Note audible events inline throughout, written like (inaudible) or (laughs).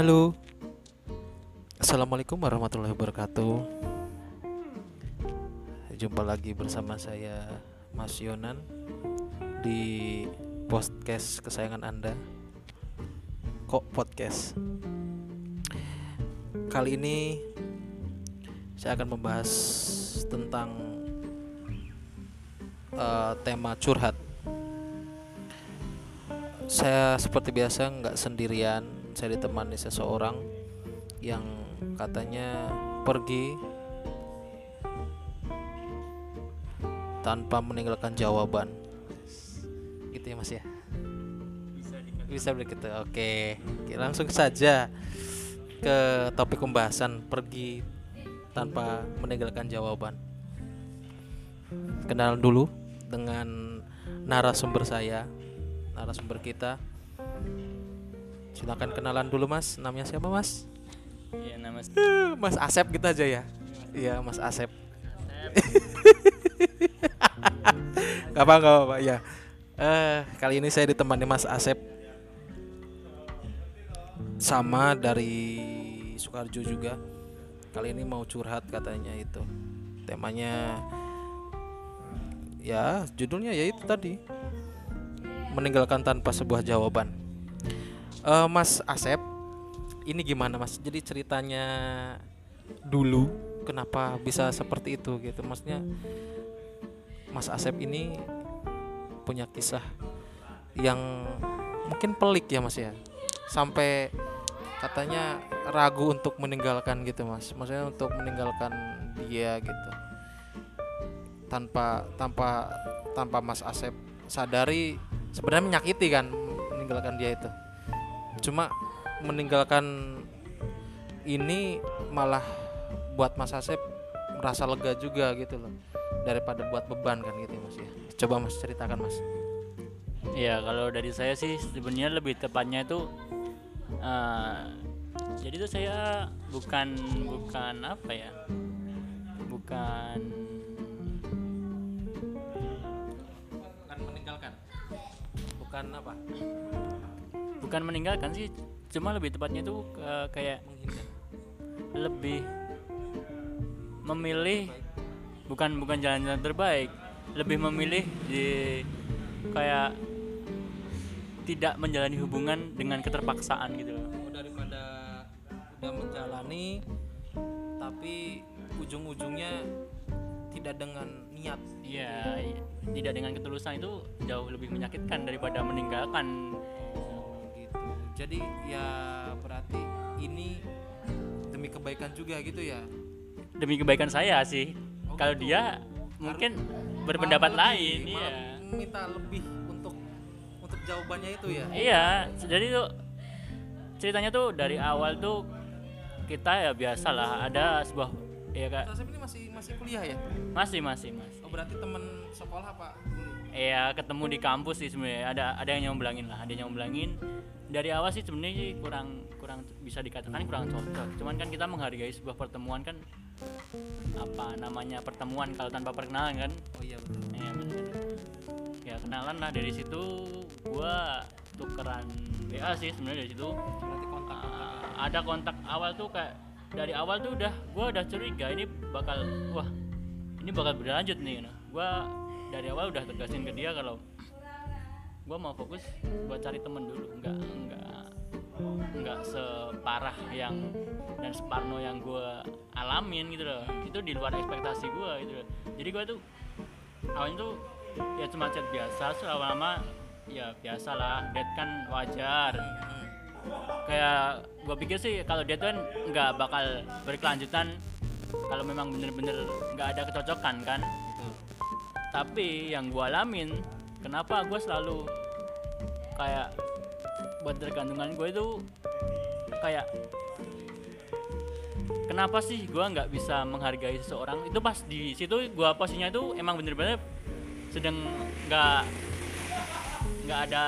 Halo. Assalamualaikum warahmatullahi wabarakatuh. Jumpa lagi bersama saya Mas Yonan di podcast kesayangan Anda. Kok podcast? Kali ini saya akan membahas tentang uh, tema curhat. Saya seperti biasa nggak sendirian, saya ditemani seseorang yang katanya pergi tanpa meninggalkan jawaban. Gitu ya Mas ya. Bisa begitu. Oke, Oke, langsung saja ke topik pembahasan pergi tanpa meninggalkan jawaban. Kenalan dulu dengan narasumber saya, narasumber kita. Silakan kenalan dulu Mas. Namanya siapa Mas? Iya nama Mas Asep gitu aja ya. Iya Mas Asep. gak apa gak apa ya. Eh kali ini saya ditemani Mas Asep sama dari Sukarjo juga. Kali ini mau curhat katanya itu. Temanya ya judulnya ya itu tadi meninggalkan tanpa sebuah jawaban. Eh Mas Asep, ini gimana Mas? Jadi ceritanya dulu kenapa bisa seperti itu gitu? Maksudnya Mas Asep ini punya kisah yang mungkin pelik ya Mas ya. Sampai katanya ragu untuk meninggalkan gitu Mas. Maksudnya untuk meninggalkan dia gitu. Tanpa tanpa tanpa Mas Asep sadari sebenarnya menyakiti kan meninggalkan dia itu. Cuma meninggalkan ini malah buat Mas Asep merasa lega juga gitu loh daripada buat beban kan gitu ya, Mas ya. Coba Mas ceritakan Mas. Iya kalau dari saya sih sebenarnya lebih tepatnya itu eh, jadi itu saya bukan bukan apa ya bukan Bukan meninggalkan. Bukan apa? Bukan meninggalkan sih cuma lebih tepatnya itu eh, kayak Menghindar. lebih memilih bukan bukan jalan-jalan terbaik lebih memilih di kayak tidak menjalani hubungan dengan keterpaksaan gitu loh Oh, daripada udah menjalani tapi ujung-ujungnya tidak dengan niat. Iya. tidak dengan ketulusan itu jauh lebih menyakitkan daripada meninggalkan. Jadi ya berarti ini demi kebaikan juga gitu ya. Demi kebaikan saya sih. Oh, Kalau gitu. dia mungkin berpendapat Malah lain, lebih, iya. Minta lebih untuk untuk jawabannya itu ya. Iya, jadi tuh ceritanya tuh dari awal tuh kita ya biasalah ada sebuah ya kak ini masih masih kuliah ya? masih masih masih Oh berarti teman sekolah Pak? Iya ketemu di kampus sih sebenarnya ada ada yang nyomblangin lah ada yang nyomblangin dari awal sih sebenarnya sih kurang kurang bisa dikatakan kurang cocok cuman kan kita menghargai sebuah pertemuan kan apa namanya pertemuan kalau tanpa perkenalan kan Oh iya betul. ya, bener. ya kenalan lah dari situ gua tukeran WA sih sebenarnya dari situ kontak. Uh, ada kontak awal tuh kayak dari awal tuh udah gua udah curiga ini bakal wah ini bakal berlanjut nih nah. gua dari awal udah tegasin ke dia kalau gua mau fokus buat cari temen dulu. Nggak nggak nggak separah yang dan separno yang gua alamin gitu loh. Itu di luar ekspektasi gua gitu loh. Jadi gua tuh awalnya tuh ya cuma chat biasa so lama-lama ya biasalah dead kan wajar. Kayak gue pikir sih kalau dia tuh kan nggak bakal berkelanjutan kalau memang bener-bener nggak ada kecocokan kan. Tapi yang gue alamin kenapa gue selalu kayak buat tergantungan gue itu kayak kenapa sih gue nggak bisa menghargai seseorang? Itu pas di situ gue posisinya itu emang bener-bener sedang nggak nggak ada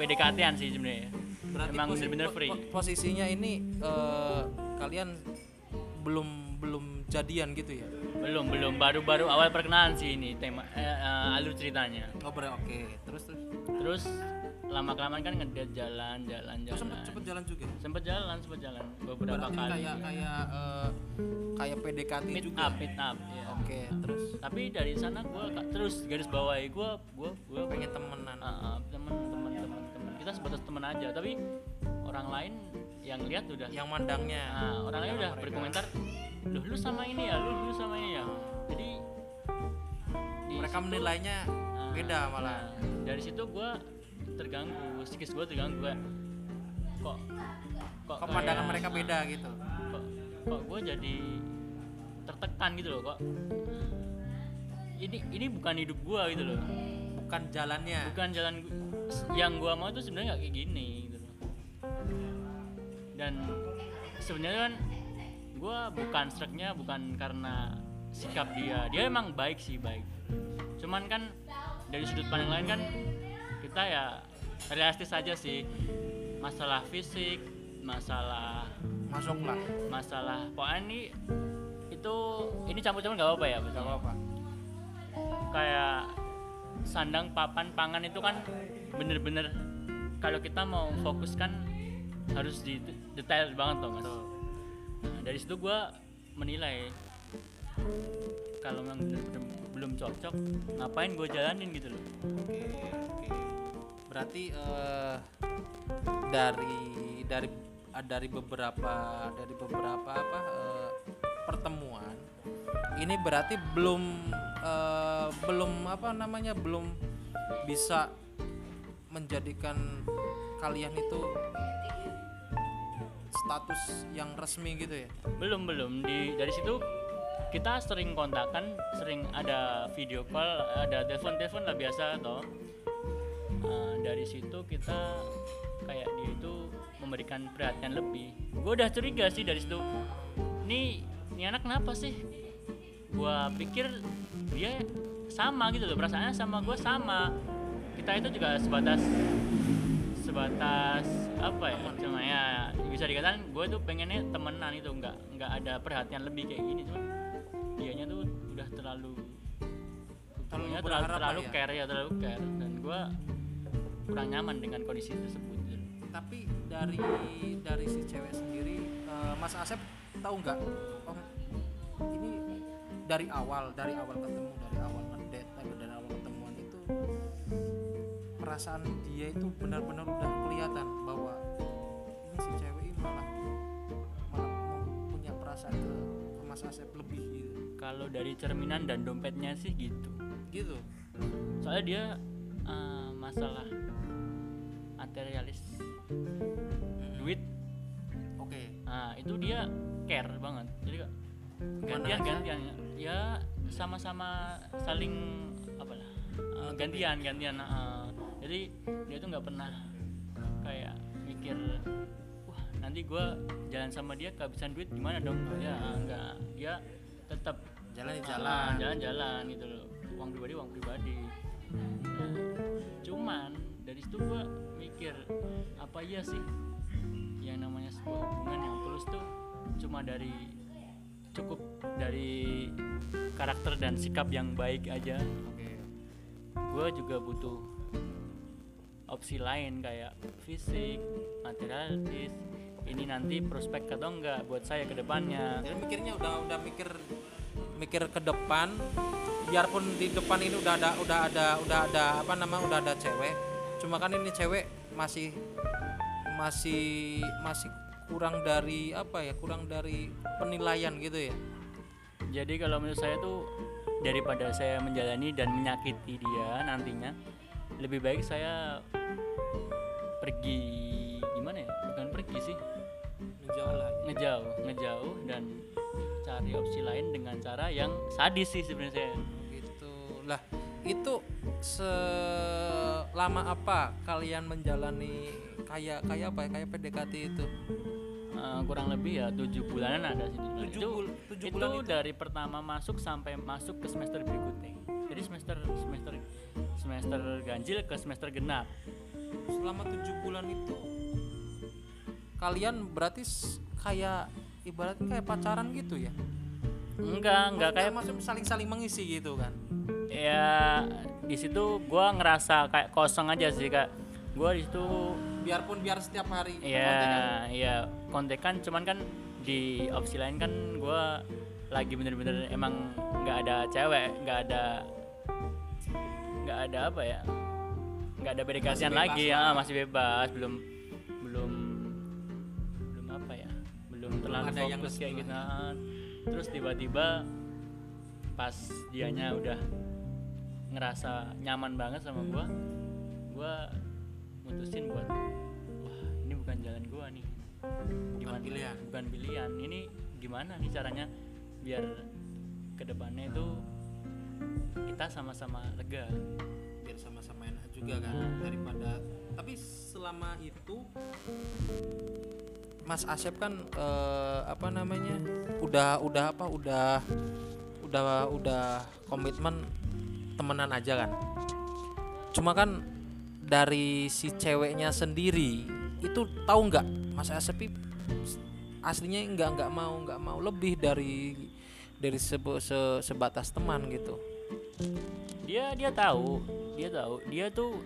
PDKT-an sih sebenarnya. Emang bener-bener free. po- posisinya ini eh, kalian belum belum jadian gitu ya? Belum belum. Baru-baru awal perkenalan sih ini tema eh, eh, alur ceritanya. Oh oke. Terus terus? Terus lama kelamaan kan ngedate jalan jalan sempet jalan. cepet jalan juga? Sempet jalan sempet jalan. Beberapa berarti kali. kayak kayak eh, kayak PDKT meet juga up meet up ya. oke terus? Tapi dari sana gue terus garis bawahi gue gue gue pengen temenan. Ah, temen temen temen temen. Kita sebatas temen aja tapi orang lain yang lihat udah. Yang mandangnya. Nah, orang lain udah mereka. berkomentar lu lu sama ini ya? Lu lu sama ini ya? Jadi di mereka situ- menilainya beda malah. nah, dari situ gue terganggu psikis gue terganggu kayak kok kok kok pandangan kayak- mereka beda gitu? kok kok gue jadi tertekan gitu loh kok ini ini bukan hidup gue gitu loh. Bukan jalannya. Bukan jalan yang gue mau tuh sebenarnya nggak kayak gini gitu loh. Dan sebenarnya kan gue bukan struknya bukan karena sikap dia. Dia emang baik sih baik. Cuman kan dari sudut pandang lain kan kita ya realistis aja sih. Masalah fisik masalah masuklah. masalah pokoknya ini itu ini campur-campur nggak apa-apa ya nggak betul apa-apa. Kayak sandang papan pangan itu kan bener-bener kalau kita mau fokuskan harus di detail banget tuh mas. Nah, dari situ gue menilai kalau memang belum cocok ngapain gue jalanin gitu loh. Oke oke berarti eh, dari dari ah, dari beberapa dari beberapa apa eh, pertemuan ini berarti belum eh, belum apa namanya belum bisa menjadikan kalian itu status yang resmi gitu ya? Belum belum. Di dari situ kita sering kontakan sering ada video call ada telepon telepon lah biasa toh Eh, dari situ kita kayak dia itu memberikan perhatian lebih. Gue udah curiga sih dari situ. Ini ini anak kenapa sih? Gue pikir dia sama gitu loh perasaannya sama gue sama. Kita itu juga sebatas sebatas apa ya cuma ya bisa dikatakan gue tuh pengennya temenan itu nggak nggak ada perhatian lebih kayak gini cuman dianya tuh udah terlalu Terlalu terlalu lah terlalu ya. care ya terlalu care. Dan gue kurang nyaman dengan kondisi tersebut. Tapi dari dari si cewek sendiri eh, Mas Asep tahu nggak? Oh, ini dari awal dari awal ketemu dari awal ngedate atau dari awal ketemuan itu perasaan dia itu benar-benar udah kelihatan bahwa ini si cewek ini malah malah punya perasaan ke, ke Mas Asep lebih gitu. Kalau dari cerminan dan dompetnya sih gitu. Gitu. Soalnya dia eh, masalah materialis duit. Oke. Nah itu dia care banget. Jadi gantian gantian ya sama-sama saling apa lah eh, gantian gantian eh. jadi dia tuh nggak pernah kayak mikir wah nanti gua jalan sama dia kehabisan duit gimana dong? Ya enggak dia tetap jalan Ah, jalan. jalan-jalan gitu loh. Uang pribadi uang pribadi cuman dari situ gua mikir apa iya sih yang namanya sebuah hubungan yang tulus tuh cuma dari cukup dari karakter dan sikap yang baik aja. Oke. Gue juga butuh opsi lain kayak fisik materialis ini nanti prospek atau enggak buat saya ke depannya. Jadi mikirnya udah udah mikir mikir ke depan biarpun di depan ini udah ada udah ada udah ada apa nama udah ada cewek. Cuma kan ini cewek masih masih masih kurang dari apa ya kurang dari penilaian gitu ya. Jadi kalau menurut saya tuh daripada saya menjalani dan menyakiti dia nantinya lebih baik saya pergi gimana ya? Bukan pergi sih. Jauh lah. Ngejauh ngejauh dan cari opsi lain dengan cara yang sadis sih sebenarnya saya lah itu selama apa kalian menjalani kayak kayak apa ya kayak PDKT itu? Eh, kurang lebih ya tujuh bulanan ada sih. Tujuh itu bul- tujuh itu bulan itu? dari pertama masuk sampai masuk ke semester berikutnya. Jadi semester semester semester ganjil ke semester genap. Selama tujuh bulan itu kalian berarti kayak ibaratnya kayak pacaran gitu ya? Enggak enggak kayak maksudnya saling-saling mengisi gitu kan ya di situ gua ngerasa kayak kosong aja sih kak. Gua di situ biarpun biar setiap hari ya ya kontekan cuman kan di opsi lain kan gua lagi bener-bener emang nggak ada cewek nggak ada nggak ada apa ya nggak ada berdekatan bebas lagi. lah. ya masih bebas belum belum belum apa ya belum terlalu ada yang fokus resmi kayak gitu terus tiba-tiba pas dianya udah ngerasa nyaman banget sama gua gua mutusin buat wah ini bukan jalan gua nih. Bukan pilihan. bukan pilihan. Ini gimana nih caranya biar ke depannya itu kita sama-sama lega? Biar sama-sama enak juga kan daripada tapi selama itu Mas Asep kan eh, apa namanya udah udah apa udah udah udah komitmen temenan aja kan. Cuma kan dari si ceweknya sendiri itu tahu nggak? Mas Asep i- aslinya nggak nggak mau nggak mau. Lebih dari dari sebe- se- sebatas teman gitu. Dia dia tahu dia tahu. Dia tuh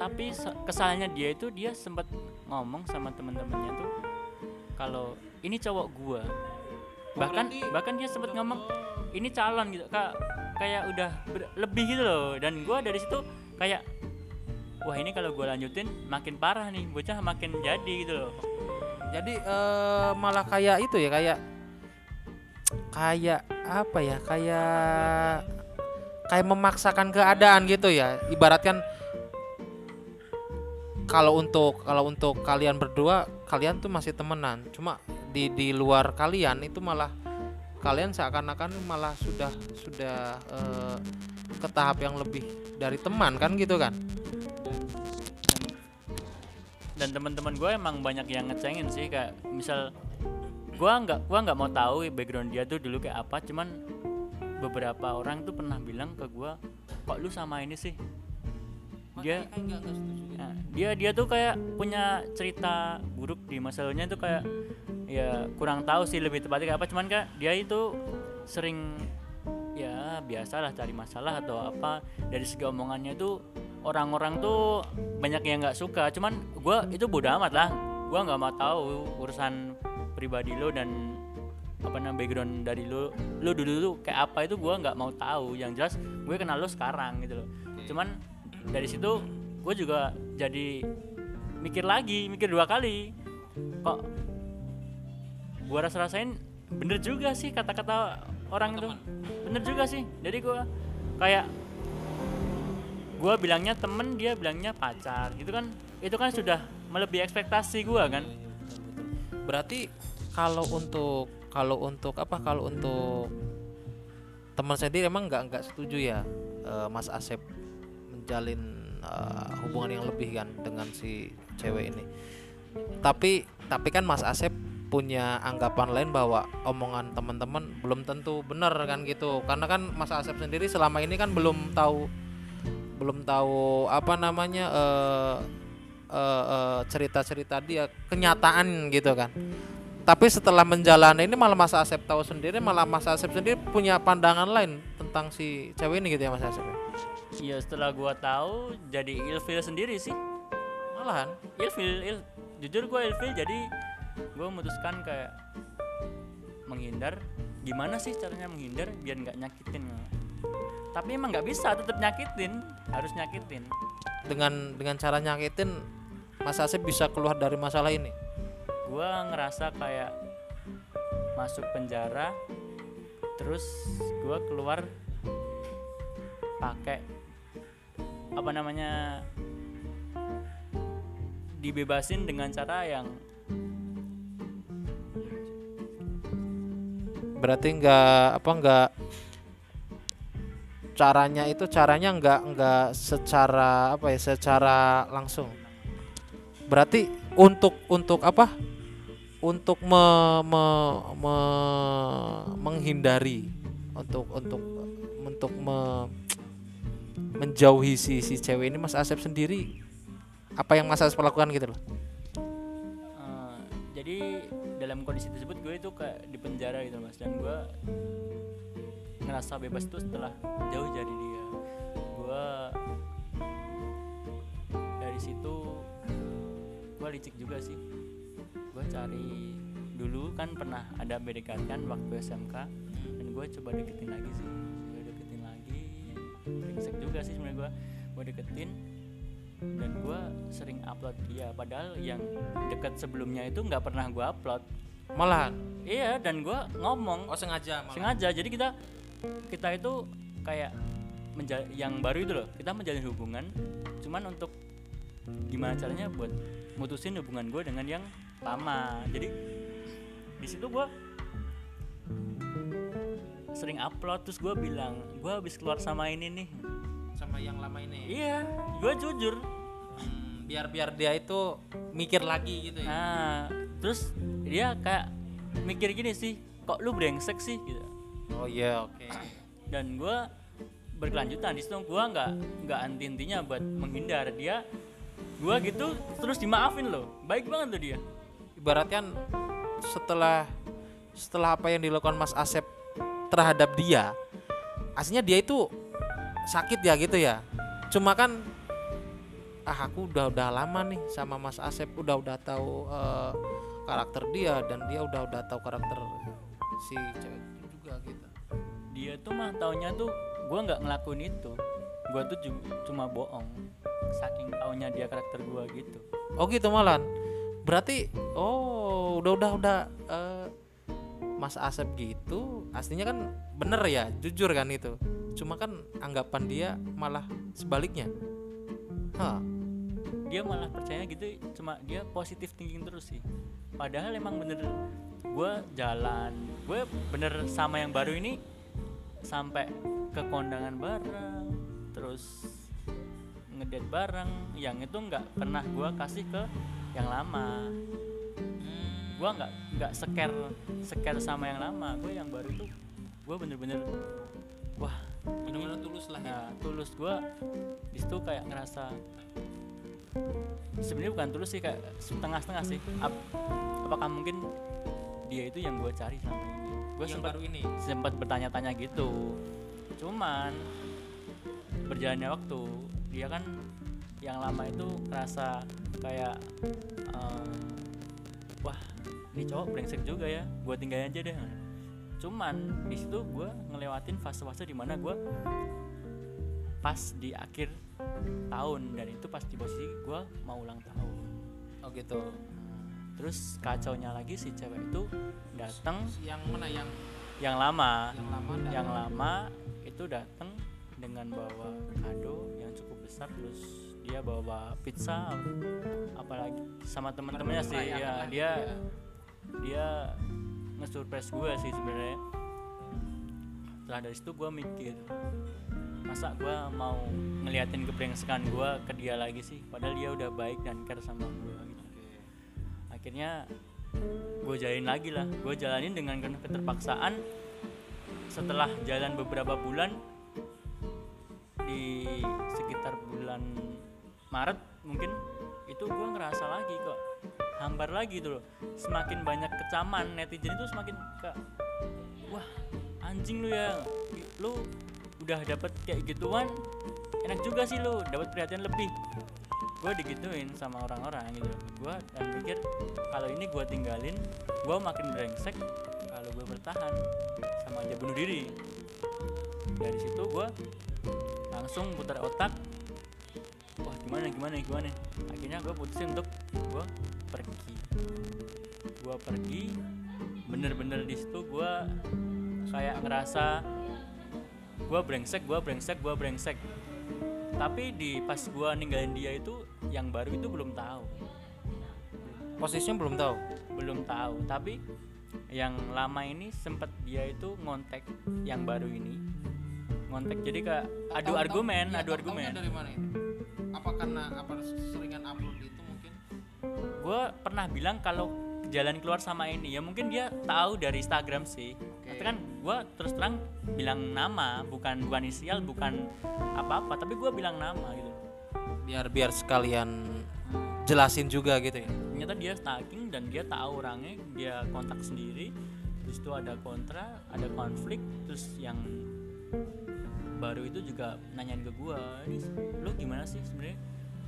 tapi se- kesalahannya dia itu dia sempat ngomong sama teman-temannya tuh kalau ini cowok gua. Bahkan bahkan dia sempat ngomong ini calon gitu kak kayak udah lebih gitu loh dan gua dari situ kayak wah ini kalau gua lanjutin makin parah nih bocah makin jadi gitu loh Jadi eh, malah kayak itu ya kayak kayak apa ya kayak kayak memaksakan keadaan gitu ya. Ibaratkan kalau untuk kalau untuk kalian berdua kalian tuh masih temenan. Cuma di di luar kalian itu malah kalian seakan-akan malah sudah sudah eh, ke tahap yang lebih dari teman kan gitu kan. dan teman-teman gue emang banyak yang ngecengin sih kayak misal gue nggak gua nggak mau tahu background dia tuh dulu kayak apa cuman beberapa orang tuh pernah bilang ke gue kok lu sama ini sih dia Nah, dia dia tuh kayak punya cerita buruk di masa lalunya itu kayak ya kurang tahu sih lebih tepatnya kayak apa. Cuman kan dia itu sering ya biasalah cari masalah atau apa. Dari segi omongannya tuh orang-orang tuh banyak yang nggak suka. Cuman gua itu bodo amat lah. Gua nggak mau tahu urusan pribadi lo dan apa namanya background dari lo. Lo dulu tuh kayak apa itu gua nggak mau tahu. Yang jelas gue kenal lo sekarang gitu loh. Cuman dari situ gue juga jadi mikir lagi mikir dua kali. Kok gue rasa rasain bener juga sih kata-kata orang itu. Bener juga sih. Jadi gue kayak gue bilangnya temen dia bilangnya pacar gitu kan. Itu kan sudah melebihi ekspektasi gue kan. Berarti kalau untuk kalau untuk apa? Kalau untuk teman sendiri emang nggak nggak setuju ya eh, Mas Asep menjalin eh, hubungan yang lebih kan dengan si cewek ini. Tapi tapi kan Mas Asep punya anggapan lain bahwa omongan teman-teman belum tentu benar kan gitu. Karena kan Mas Asep sendiri selama ini kan belum tahu belum tahu apa namanya eh eh, eh, cerita-cerita dia kenyataan gitu kan tapi setelah menjalani ini malah Mas Asep tahu sendiri malah Mas Asep sendiri punya pandangan lain tentang si cewek ini gitu ya Mas Asep ya? ya setelah gue tahu jadi ilfil sendiri sih malahan ilfil il jujur gue ilfil jadi gue memutuskan kayak menghindar. Gimana sih caranya menghindar biar nggak nyakitin? Tapi emang nggak bisa tetap nyakitin. Harus nyakitin. Dengan dengan cara nyakitin Mas Asep bisa keluar dari masalah ini? Gue ngerasa kayak masuk penjara terus gue keluar pakai apa namanya dibebasin dengan cara yang berarti nggak apa nggak caranya itu caranya nggak nggak secara apa ya secara langsung. Berarti untuk untuk apa? Untuk me, me- me- menghindari untuk untuk untuk me- menjauhi si si cewek ini Mas Asep sendiri apa yang Mas Asep lakukan gitu loh jadi dalam kondisi tersebut gue itu kayak di penjara gitu mas. Dan gue ngerasa bebas tuh setelah jauh dari dia. Gue dari situ gue licik juga sih. Gue cari dulu kan pernah ada BDKT kan waktu SMK dan gue coba deketin lagi sih. Gue deketin lagi. Brengsek juga sih sebenarnya gue. Gue deketin dan gue sering upload dia padahal yang deket sebelumnya itu nggak pernah gue upload Malahan. iya dan gue ngomong Oh sengaja malah. sengaja jadi kita kita itu kayak menja- yang baru itu loh kita menjalin hubungan cuman untuk gimana caranya buat mutusin hubungan gue dengan yang lama jadi di situ gue sering upload terus gue bilang gue habis keluar sama ini nih sama yang lama ini. iya gue jujur Hmm, biar biar dia itu mikir lagi gitu ya. nah terus dia kayak mikir gini sih kok lu brengsek sih gitu Oh iya, oke. dan gue berkelanjutan di situ gue nggak nggak anti intinya buat menghindar dia gue gitu terus dimaafin loh baik banget tuh dia Ibaratnya setelah setelah apa yang dilakukan Mas Asep terhadap dia, aslinya dia itu sakit ya gitu ya. Cuma kan ah aku udah udah lama nih sama Mas Asep, udah udah tahu eh, karakter dia dan dia udah udah tahu karakter si cewek itu juga gitu. dia tuh mah taunya tuh gue nggak ngelakuin itu gue tuh cuma bohong saking taunya dia karakter gue gitu Oh gitu malan. Berarti oh udah udah udah eh, Mas Asep gitu aslinya kan bener ya jujur kan itu. Cuma kan anggapan dia malah sebaliknya. Hah. dia malah percaya gitu cuma dia positif thinking terus sih padahal emang bener gue jalan gue bener sama yang baru ini sampai ke kondangan bareng terus ngedate bareng yang itu nggak pernah gue kasih ke yang lama gue nggak nggak seker seker sama yang lama gue yang baru itu gue bener-bener wah Bener-bener tulus lah ya. Nah, tulus gue di situ kayak ngerasa sebenarnya bukan tulus sih kayak setengah-setengah sih. Ap- apakah mungkin dia itu yang gue cari selama ini? Gue Yang sempat baru ini. sempat bertanya-tanya gitu. Cuman berjalannya waktu dia kan yang lama itu ngerasa kayak ehm, wah ini cowok brengsek juga ya. Gue tinggalin aja deh. Cuman di situ gue ngelewatin fase-fase di mana gue pas di akhir tahun. Dan itu pas di posisi gue mau ulang tahun. Oh gitu. terus kacaunya lagi si cewek itu datang Yang mana? Yang yang lama. Yang lama dan yang lama itu datang dengan bawa kado yang cukup besar terus dia bawa pizza apalagi sama teman-temannya sih. ya lah. dia gitu ya. Dia nge-surprise gue sih sebenarnya. Setelah dari situ gue mikir masa gue mau ngeliatin kebrengsekan gue ke dia lagi sih? Padahal dia udah baik dan care sama gue gitu. Akhirnya gue jalanin lagi lah. Gue jalanin dengan keterpaksaan. Setelah jalan beberapa bulan di sekitar bulan Maret mungkin itu gue ngerasa lagi kok hambar lagi tuh semakin banyak kecaman netizen itu semakin ke wah anjing lu ya. Lu udah dapet kayak gituan enak juga sih lu dapat perhatian lebih. Gue digituin sama orang-orang gitu gue dan pikir kalau ini gue tinggalin gue makin brengsek kalau gue bertahan sama aja bunuh diri. Dari situ gue langsung putar otak wah gimana gimana gimana? Akhirnya gue putusin untuk gue pergi. Gue pergi bener-bener di situ gue kayak ngerasa gue brengsek gue brengsek gue brengsek. Tapi di pas gue ninggalin dia itu yang baru itu belum tahu. Posisinya belum tahu. belum tahu. Tapi yang lama ini sempat dia itu ngontek yang baru ini. Ngontek jadi kayak adu argumen adu argumen. taunya dari mana itu? Apa apa seringan upload itu mungkin? gue pernah bilang kalau jalan keluar sama ini ya mungkin dia tahu dari Instagram sih tapi kan gue terus terang bilang nama bukan bukan inisial bukan apa-apa tapi gue bilang nama gitu Biar biar sekalian jelasin juga gitu ya. ternyata dia stalking dan dia tahu orangnya dia kontak sendiri terus itu ada kontra ada konflik terus yang baru itu juga nanyain ke ini lu gimana sih sebenarnya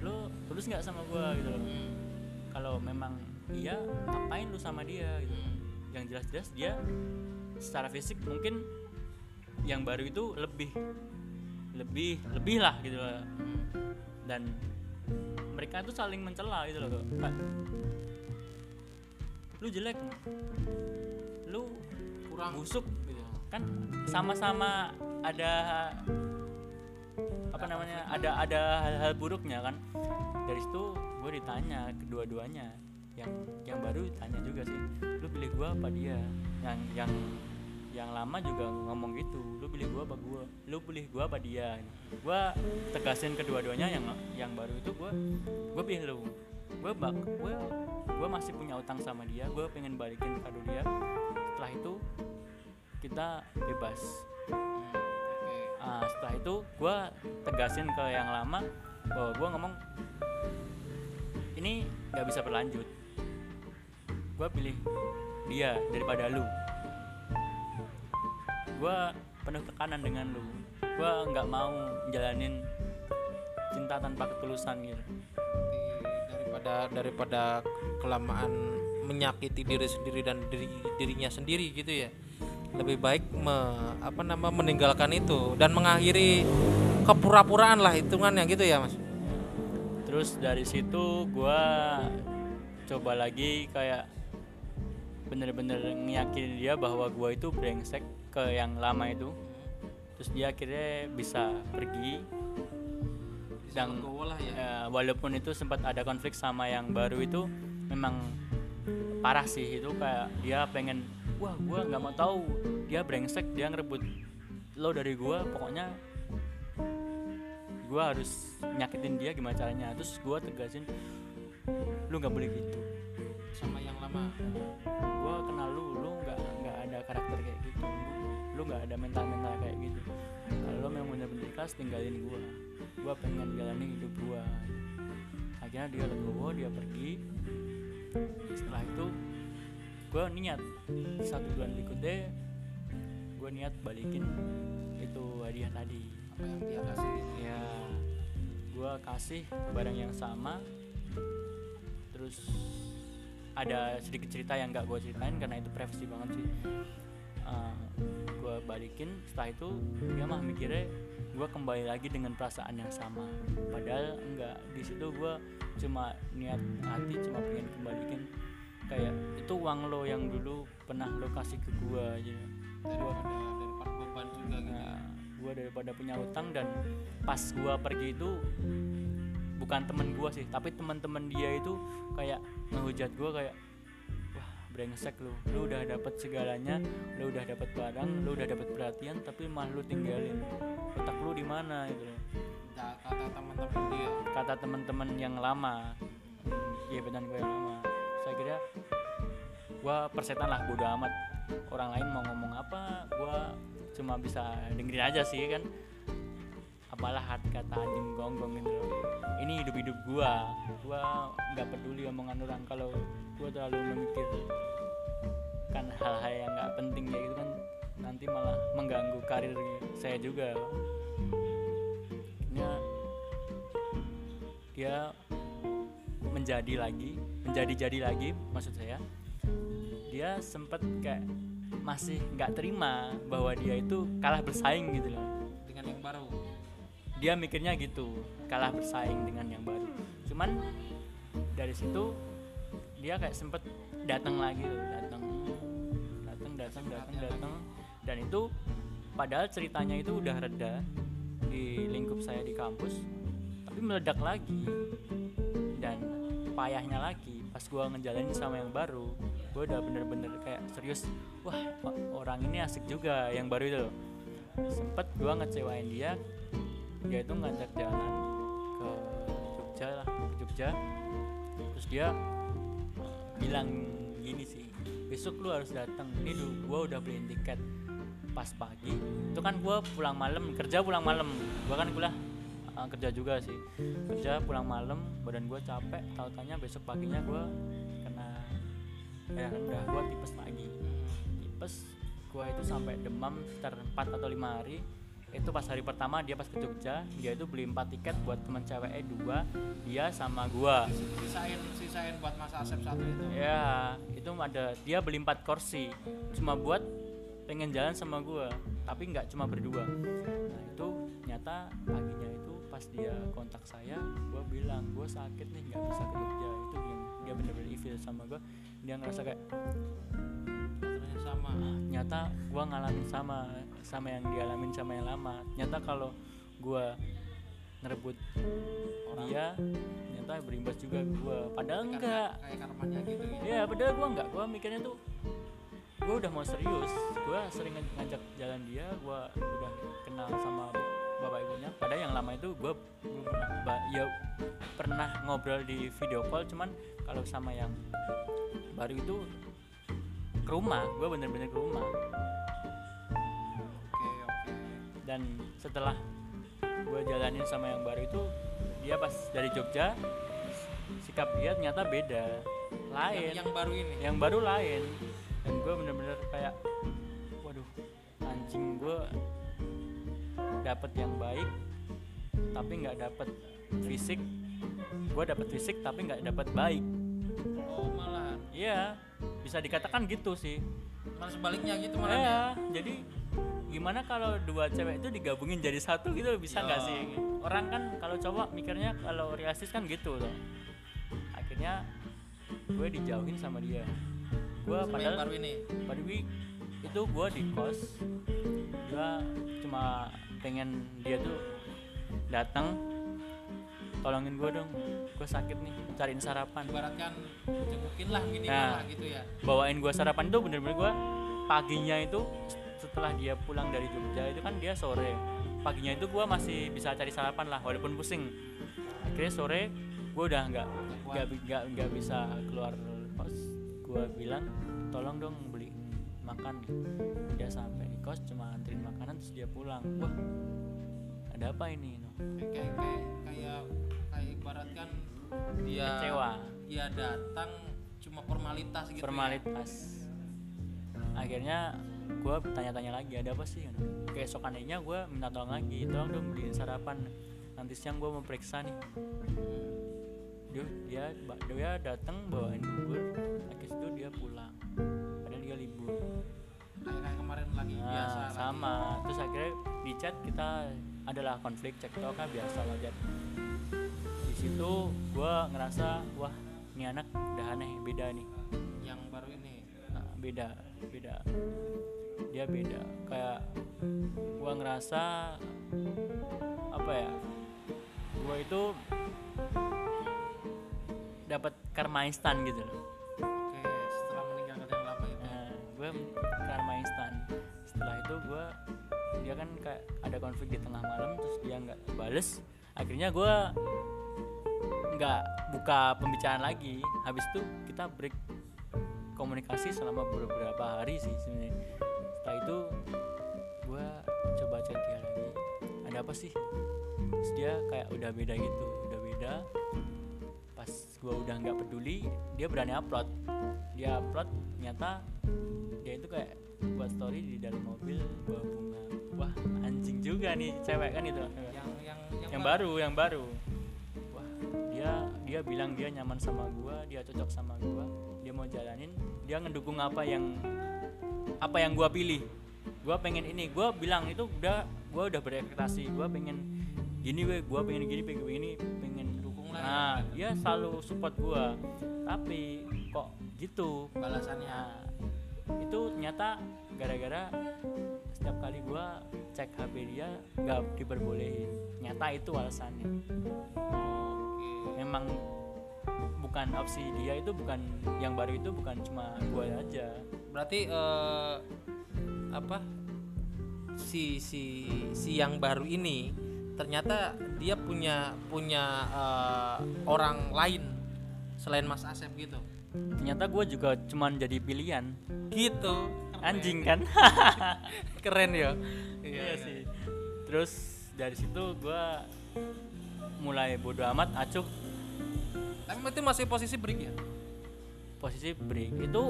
lu tulus nggak sama gua gitu loh. Hmm. kalau memang iya ngapain lu sama dia gitu. Yang jelas-jelas dia secara fisik mungkin yang baru itu lebih lebih lebih lah gitu loh. Dan mereka itu saling mencela gitu loh Pak lu jelek lu kurang. busuk gitu. Kan sama-sama ada apa namanya ada ada hal-hal buruknya kan? Dari situ gue ditanya kedua-duanya. Yang yang baru ditanya juga sih lu pilih gue apa dia? Yang yang yang lama juga ngomong gitu lu pilih gue apa gue lu pilih gue apa dia? Gue tegasin kedua-duanya yang yang baru itu gue gue pilih lu. Gue bak gue gue masih punya utang sama dia gue pengen balikin kado dia. Setelah itu kita bebas. Ah, setelah itu gue tegasin ke yang lama bahwa gue ngomong ini nggak bisa berlanjut. Gue pilih dia daripada lu. Gue penuh tekanan dengan lu. Gue nggak mau jalanin cinta tanpa ketulusan gitu. Daripada daripada kelamaan menyakiti diri sendiri dan diri dirinya sendiri gitu ya lebih baik me- apa nama meninggalkan itu dan mengakhiri kepura-puraan lah hitungannya gitu ya mas? Terus dari situ gua coba lagi kayak bener-bener ngeyakinin dia bahwa gua itu brengsek ke yang lama itu. Terus dia akhirnya bisa pergi. Dan lah ya. ya, walaupun itu sempat ada konflik sama yang baru itu memang parah sih itu kayak dia pengen wah gua nggak mau tahu. Dia brengsek dia ngerebut lo dari gua. Pokoknya gua harus nyakitin dia gimana caranya. Terus gua tegasin lu nggak boleh gitu. Sama yang lama. Gua kenal lu lu nggak nggak ada karakter kayak gitu. Lu nggak ada mental mental kayak gitu. Kalau memang bener-bener ikhlas tinggalin gua. Gua pengen jalani hidup gua. Akhirnya dia legowo dia pergi. Setelah itu gua niat. Satu bulan berikutnya gua niat balikin itu hadiah tadi. Apa yang dia kasih? Ya gua kasih barang yang sama. Terus ada sedikit cerita yang nggak gue ceritain karena itu privasi banget sih. Gue balikin setelah itu dia mah mikirnya gue kembali lagi dengan perasaan yang sama. Padahal enggak di situ gue cuma niat hati cuma pengen kembalikan kayak itu uang lo yang dulu pernah lo kasih ke gue aja. Daripada daripada beban juga gitu ya. Nah, gue daripada punya utang dan pas gue pergi itu bukan temen gue sih tapi teman-teman dia itu kayak ngehujat gue kayak wah brengsek lu. Lu udah dapet segalanya lu udah dapet barang lu udah dapet perhatian tapi malah lu tinggalin. Otak lu di mana? Gitu kata teman-teman dia. Kata teman-teman yang lama. Gebetan gue yang lama kira gue persetan lah bodo amat. Orang lain mau ngomong apa gue cuma bisa dengerin aja sih kan. Apalah hati kata anjing gonggong gitu ini hidup hidup gue gue nggak peduli omongan orang kalau gue terlalu memikirkan hal-hal yang nggak penting kayak gitu kan nanti malah mengganggu karir saya juga. Akhirnya dia menjadi lagi menjadi jadi lagi maksud saya dia sempet kayak masih nggak terima bahwa dia itu kalah bersaing gitu loh. Dengan yang baru. Dia mikirnya gitu kalah bersaing dengan yang baru. Cuman dari situ dia kayak sempet datang lagi loh datang datang datang datang datang dan itu padahal ceritanya itu udah reda di lingkup saya di kampus tapi meledak lagi. Dan payahnya lagi pas gua ngejalanin sama yang baru gue udah bener-bener kayak serius wah orang ini asik juga yang baru itu sempet gua ngecewain dia dia itu ngajak jalan ke Jogja lah ke Jogja. Terus dia bilang gini sih besok lu harus datang ini gua udah beliin tiket pas pagi. Itu kan gua pulang malam kerja pulang malam. Gua kan kuliah eh, kerja juga sih. Kerja pulang malam badan gua capek tahu tanya besok paginya gua kena ya udah gua tipes lagi. Tipes gua itu sampai demam sekitar 4 atau lima hari. Itu pas hari pertama dia pas ke Jogja dia itu beli empat tiket buat teman ceweknya dua dia sama gua. Sisain sisain buat Mas Asep satu itu. Ya itu ada dia beli empat kursi. Cuma buat pengen jalan sama gua tapi nggak cuma berdua. Nah itu nyata paginya itu pas dia kontak saya gua bilang gua sakit nih nggak bisa ke Jogja. Itu yang dia bener-bener evil sama gua. Dia ngerasa kayak Ternyata sama. Nyata gua ngalamin sama sama yang dialamin sama yang lama. Nyata kalau gua ngerebut Orang. dia nyata berimbas juga gua. Padahal Karena enggak kayak karmanya gitu ya. Ya padahal gua enggak gua mikirnya tuh gua udah mau serius. Gua sering ngaj- ngajak jalan dia gua udah kenal sama bapak ibunya. Padahal yang lama itu belum pernah ya pernah ngobrol di video call cuman kalau sama yang baru itu ke rumah gua bener-bener ke rumah. Oke oke. Dan setelah gue jalanin sama yang baru itu dia pas dari Jogja sikap dia ternyata beda. Lain. Yang, yang baru ini? Yang baru lain. Dan gue bener-bener kayak waduh anjing gue dapet yang baik tapi nggak dapet fisik gue dapet fisik tapi nggak dapet baik oh malah iya bisa dikatakan gitu sih malah sebaliknya gitu malah Iya, jadi gimana kalau dua cewek itu digabungin jadi satu gitu bisa nggak Ya. sih? Orang kan kalau cowok mikirnya kalau realistis kan gitu loh. Akhirnya gue dijauhin sama dia. Gue padahal baru ini pada week itu gue di kos, gue cuma pengen dia tuh datang tolongin gue dong, gue sakit nih, cariin sarapan. ibaratkan jengukin lah minimal Nah. lah gitu ya bawain gua sarapan itu bener-bener gua paginya itu setelah dia pulang dari Jogja itu kan dia sore paginya itu gua masih bisa cari sarapan lah walaupun pusing akhirnya sore gua udah nggak nggak nggak bisa keluar kos gua bilang tolong dong beliin makan dia sampai kos cuma anterin makanan terus dia pulang. Wah ada apa ini no? kayak kayak kayak kayak, ibaratkan dia kecewa. dia datang cuma formalitas gitu ya. formalitas. Akhirnya gue tanya-tanya lagi ada apa sih keesokan harinya gue minta tolong lagi tolong dong beliin sarapan. Nanti siang gue mau periksa nih. Dia dia ba- dia datang bawain bubur akhirnya itu dia pulang. Padahal dia libur. Kayak kemarin lagi Nah, biasa lagi. sama. Terus akhirnya di chat kita adalah konflik cek kan biasa lah chat di situ gue ngerasa wah ini anak udah aneh beda nih. Yang baru ini? Nah, beda beda. Dia beda. Kayak gua ngerasa apa ya gua itu dapat karma instan gitu loh gue karma instan. Setelah itu gua dia kan kayak ada konflik di tengah malam terus dia nggak bales. Akhirnya gua nggak buka pembicaraan lagi. Habis itu kita break komunikasi selama beberapa hari sih sebenarnya. Setelah itu gue coba chat dia lagi. Ada apa sih? Terus dia kayak udah beda gitu udah beda gue udah nggak peduli dia berani upload. Dia upload ternyata dia itu kayak buat story di dalam mobil bawa bunga. Wah anjing juga nih cewek kan itu. Yang yang yang baru. yang baru. Wah dia dia bilang dia nyaman sama gua dia cocok sama gua dia mau jalanin dia ngedukung apa yang apa yang gua pilih. Gua pengen ini gua bilang itu udah gua udah berekspektasi gua pengen gini gue gua pengen gini pengen gini lah nah dia selalu support gua tapi kok gitu balasannya Nah, itu ternyata gara-gara setiap kali gua cek HP dia nggak diperbolehin. Nyata itu alasannya. Memang bukan opsi dia itu bukan yang baru itu bukan cuma gua aja. berarti eh, apa si si si yang baru ini ternyata dia punya punya eh, orang lain selain Mas Asep gitu. Ternyata gua juga cuman jadi pilihan. gitu. Anjing kan? (laughs) keren ya. Iya sih. Terus dari situ gua mulai bodo amat acuh tapi itu masih posisi break ya? Posisi break itu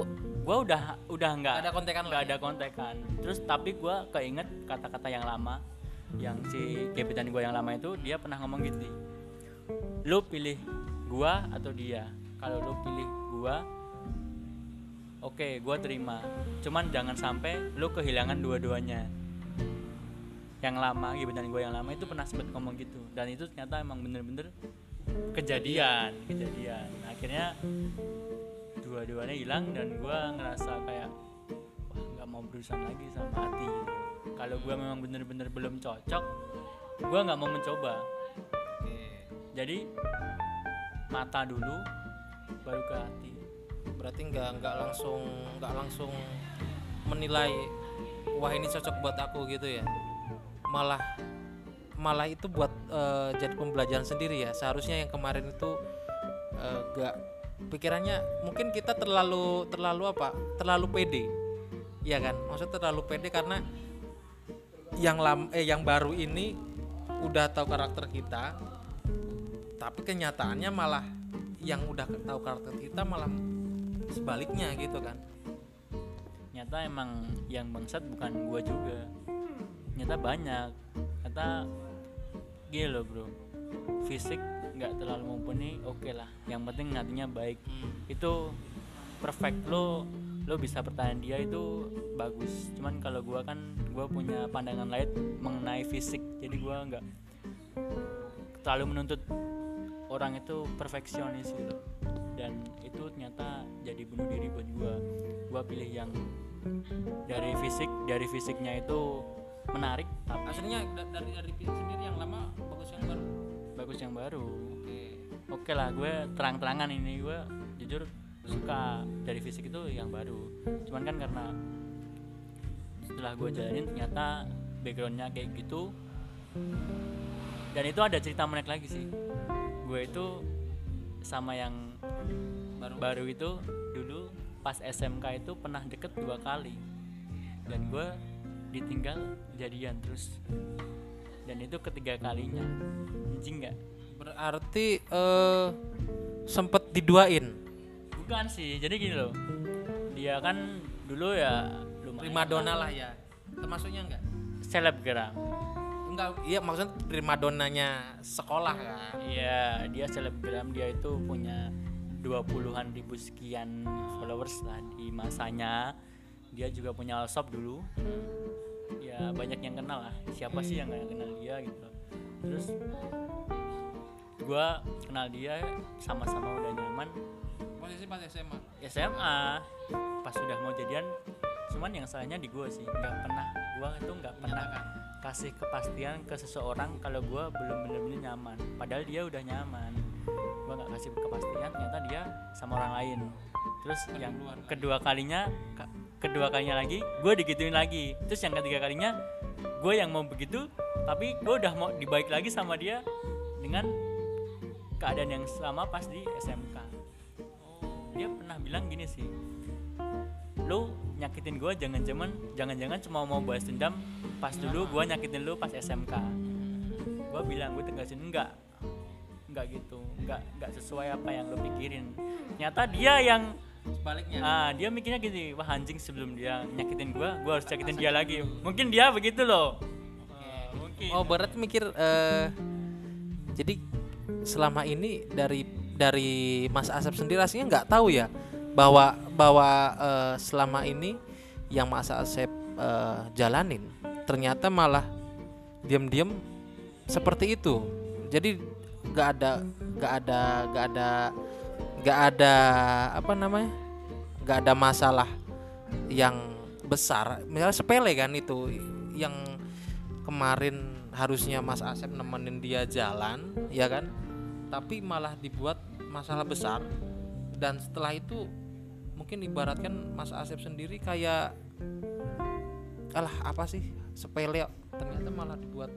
gua udah udah nggak ada kontekan nggak ada kontekan. Terus tapi gua keinget kata-kata yang lama yang si gebetan gue yang lama itu dia pernah ngomong gitu lu pilih gua atau dia? Kalau lu pilih gua oke gua terima. Cuman jangan sampai lu kehilangan dua-duanya. Yang lama gebetan gue yang lama itu pernah sempet ngomong gitu. Dan itu ternyata emang bener-bener kejadian kejadian. Akhirnya dua-duanya hilang dan gue ngerasa kayak wah nggak mau berurusan lagi sama hati. gitu. Kalau gue memang bener-bener belum cocok gue nggak mau mencoba. Jadi mata dulu baru ke hati. Berarti nggak nggak langsung nggak langsung menilai wah ini cocok buat aku gitu ya? Malah malah itu buat eh, jadi pembelajaran sendiri ya? Seharusnya yang kemarin itu nggak pikirannya mungkin kita terlalu terlalu apa? Terlalu pede. Ya kan? Maksudnya terlalu pede karena yang lam eh yang baru ini udah tahu karakter kita tapi kenyataannya malah yang udah tahu karakter kita malah sebaliknya gitu kan. Nyata emang yang bangsat bukan gue juga. Nyata banyak. Nyata gini loh bro. Fisik nggak terlalu mumpuni oke lah. Yang penting hatinya baik. Itu perfect lo lo bisa pertahanan dia itu bagus. Cuman kalau gua kan gua punya pandangan lain mengenai fisik. Jadi gua nggak terlalu menuntut orang itu perfeksionis gitu. Dan itu ternyata jadi bunuh diri buat gua. Gua pilih yang dari fisik dari fisiknya itu menarik tapi aslinya dari dari sendiri yang lama bagus yang baru? Bagus yang baru. Oke. Oke lah gue terang-terangan ini gue jujur suka dari fisik itu yang baru. Cuman kan karena setelah gue jalanin ternyata backgroundnya kayak gitu. Dan itu ada cerita menarik lagi sih. Gue itu sama yang baru? baru itu dulu pas SMK itu pernah deket dua kali. Dan gue ditinggal jadian terus. Dan itu ketiga kalinya. Anjing nggak? Berarti eh sempet diduain bukan sih jadi gini loh. Dia kan dulu ya lumayan primadona lah ya. Termasuknya enggak? Selebgram. Enggak iya maksudnya primadonanya sekolah kan? Iya dia selebgram dia itu punya 20-an ribu sekian followers lah di masanya. Dia juga punya shop dulu. Ya banyak yang kenal lah. Siapa sih yang gak kenal dia gitu terus gua kenal dia sama-sama udah nyaman posisi pas SMA SMA pas sudah mau jadian cuman yang salahnya di gua sih. Nggak pernah gua itu nggak pernah kasih kepastian ke seseorang kalau gua belum benar-benar nyaman. Padahal dia udah nyaman. Gua nggak kasih kepastian ternyata dia sama orang lain. Terus yang duluan. kedua kalinya ka- kedua kalinya lagi gue digituin lagi. Terus yang ketiga kalinya gue yang mau begitu tapi gue udah mau dibaik lagi sama dia dengan keadaan yang sama pas di SMK dia pernah bilang gini sih lu nyakitin gue jangan jangan jangan jangan cuma mau balas dendam pas dulu gue nyakitin lu pas SMK gue bilang gue tegasin enggak enggak gitu enggak enggak sesuai apa yang lu pikirin. Ternyata dia yang sebaliknya. ah dia mikirnya gini wah anjing sebelum dia nyakitin gue gue harus nyakitin dia lagi. Mungkin dia begitu loh. Ah, mungkin. Oh berarti mikir eh jadi selama ini dari dari Mas Asep sendiri aslinya nggak tahu ya bahwa bahwa eh, selama ini yang Mas Asep eh, jalanin ternyata malah diam-diam seperti itu. Jadi nggak ada nggak ada nggak ada nggak ada apa namanya nggak ada masalah yang besar. Misalnya sepele kan itu yang kemarin harusnya Mas Asep nemenin dia jalan ya kan tapi malah dibuat masalah besar. Dan setelah itu mungkin ibaratkan Mas Asep sendiri kayak alah apa sih? Sepele ternyata malah dibuat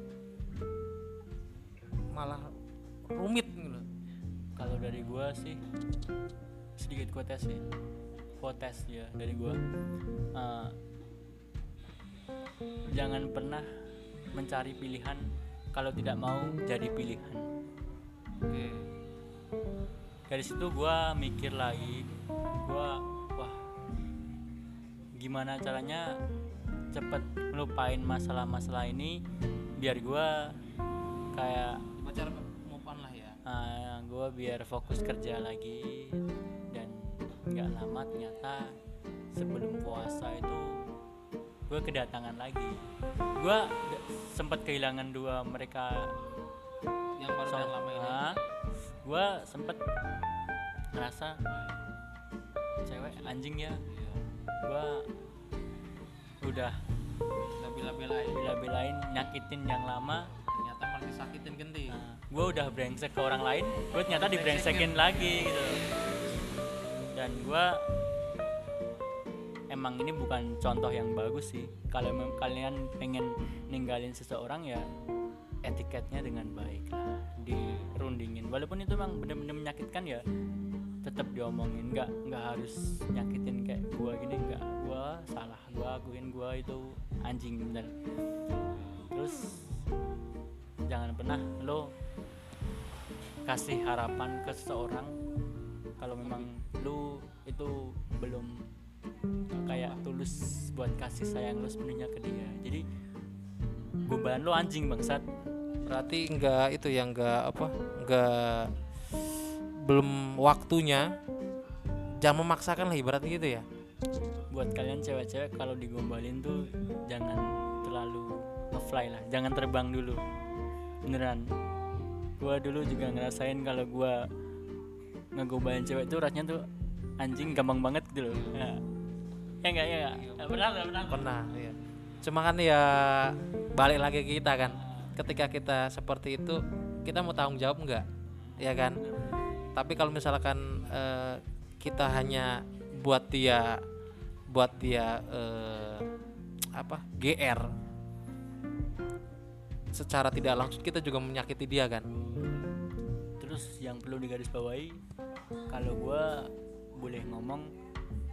malah rumit gitu kalau dari gue sih sedikit gue tes sih. Gue tes ya dari gue Eh, jangan pernah mencari pilihan. Kalau tidak mau jadi pilihan Oke. dari situ gue mikir lagi gue wah gimana caranya cepet ngelupain masalah-masalah ini biar gua kayak Pacar move on lah ya. uh, gue biar fokus kerja lagi dan nggak lama ternyata sebelum puasa itu gue kedatangan lagi gue sempat kehilangan dua mereka Yang baru dan lama ini. gue sempet ngerasa cewek anjing ya Iya. gue udah Udah bela-belain. bela-belain nyakitin yang lama Ternyata malah disakitin genti. Nah, gue udah brengsek ke orang lain, gue ternyata dibrengsekin lagi gitu. Dan gue emang ini bukan contoh yang bagus sih. Kalau kalian pengen ninggalin seseorang ya etiketnya dengan baik lah, dirundingin. Walaupun itu memang bener-bener menyakitkan ya, tetap diomongin. Nggak nggak harus nyakitin kayak gue gini nggak. Gue salah, gue akuin gue itu anjing bener. Terus jangan pernah lo kasih harapan ke seseorang kalau memang lu itu belum kayak tulus buat kasih sayang lu sepenuhnya ke dia jadi beban lu anjing bangsat Berarti enggak itu yang enggak apa? Enggak belum waktunya. Jangan memaksakan lah ibaratnya gitu ya. buat kalian cewek-cewek kalau digombalin tuh jangan terlalu ngefly lah jangan terbang dulu beneran gua dulu juga ngerasain kalau gua ngegombalin cewek tuh rasanya tuh anjing gampang banget gitu loh ya ya enggak ya enggak benar nggak benar Pernah ya. Cuma kan ya balik lagi kita kan. Ketika kita seperti itu, kita mau tanggung jawab enggak? Ya kan? Tapi kalau misalkan eh, kita hanya buat dia buat dia eh, apa? GR secara tidak langsung kita juga menyakiti dia kan. terus yang perlu digarisbawahi kalau gua boleh ngomong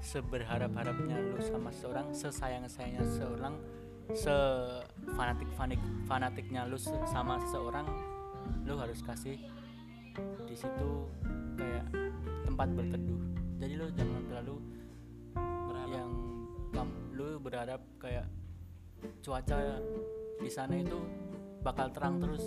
seberharap-harapnya lu sama seorang sesayang-sayangnya seorang sefanatik fanatik fanatiknya lu se- sama seseorang lu harus kasih di situ kayak tempat berteduh. Jadi lu jangan terlalu yang kam- lu berharap kayak cuaca di sana itu bakal terang terus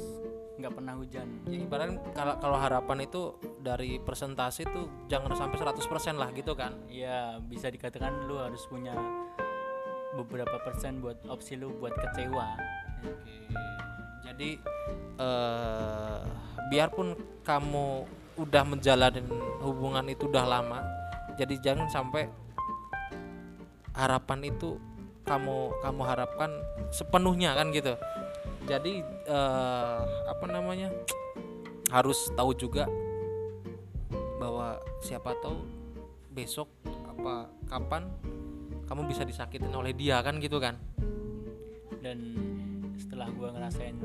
nggak pernah hujan. Ya, ibaratnya kalau kalau harapan itu dari presentasi itu jangan sampai 100% lah gitu kan. ya bisa dikatakan lu harus punya beberapa persen buat opsi lu buat kecewa Oke. Jadi eh biarpun kamu udah menjalani hubungan itu udah lama, jadi jangan sampai harapan itu kamu kamu harapkan sepenuhnya kan gitu. Jadi eh apa namanya? harus tahu juga bahwa siapa tahu besok apa kapan kamu bisa disakitin oleh dia kan gitu kan. dan setelah gua ngerasain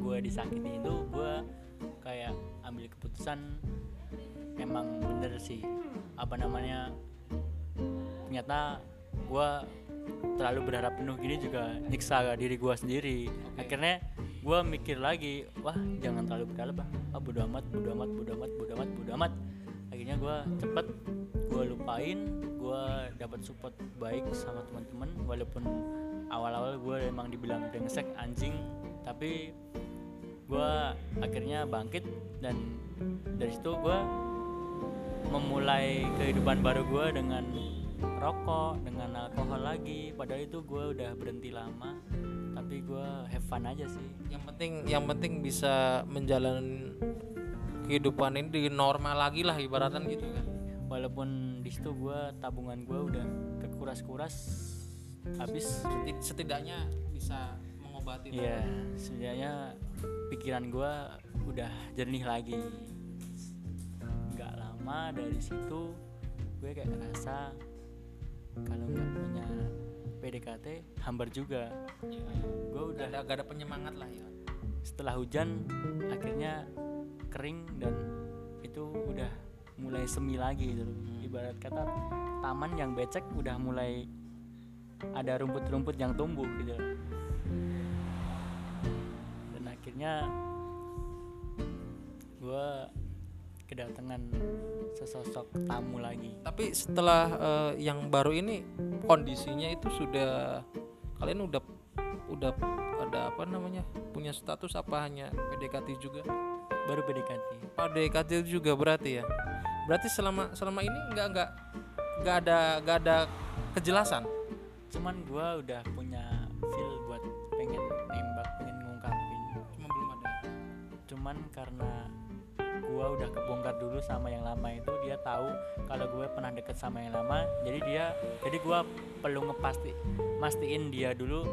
gua disakiti itu gua kayak ambil keputusan memang bener sih. Apa namanya? Ternyata gua terlalu berharap penuh gini juga nyiksa diri gua sendiri. Oke. akhirnya gua mikir lagi wah jangan terlalu berharap ah bodo amat bodo amat bodo amat bodo amat bodo amat akhirnya gua cepet gua lupain gua dapat support baik sama teman-teman walaupun awal-awal gue emang dibilang brengsek anjing. Tapi gue akhirnya bangkit dan dari situ gue memulai kehidupan baru gue dengan rokok dengan alkohol lagi. Padahal itu gue udah berhenti lama tapi gue have fun aja sih. Yang penting yang penting bisa menjalani kehidupan ini di normal lagi lah ibaratan gitu kan. Walaupun di situ gue tabungan gue udah kekuras-kuras habis. Seti- setidaknya bisa mengobati Iya, setidaknya pikiran gue udah jernih lagi. Gak lama dari situ gue kayak ngerasa kalau nggak punya PDKT hambar juga. Gue udah udah ada gak ada penyemangat lah ya. Setelah hujan akhirnya kering dan itu udah mulai semi lagi gitu. loh. Ibarat kata taman yang becek udah mulai ada rumput-rumput yang tumbuh gitu. Dan akhirnya gue kedatangan sesosok tamu lagi Tapi setelah eh, yang baru ini kondisinya itu sudah kalian udah udah ada apa namanya punya status apa hanya PDKT juga? Baru PDKT PDKT juga berarti ya. Berarti selama selama ini nggak nggak nggak ada nggak ada kejelasan. cuman gua udah punya feel buat pengen nembak pengen ngungkapin Cuma belum ada. cuman karena gua udah kebongkar dulu sama yang lama itu dia tahu kalau gue pernah deket sama yang lama jadi dia jadi gua perlu ngepasti mastiin dia dulu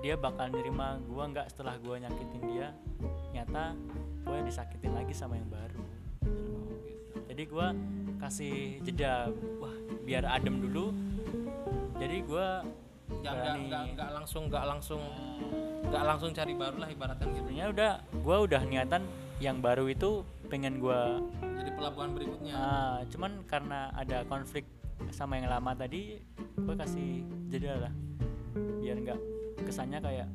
dia bakal nerima gua nggak setelah gua nyakitin dia nyata gue disakitin lagi sama yang baru jadi gua kasih jeda wah biar adem dulu jadi Ya nggak nggak langsung nggak langsung nggak langsung cari baru lah ibaratkan gitu. sebenarnya udah gua udah niatan yang baru itu pengen gua Jadi pelabuhan berikutnya. Ah, cuman karena ada konflik sama yang lama tadi, gue kasih jeda lah, biar nggak kesannya kayak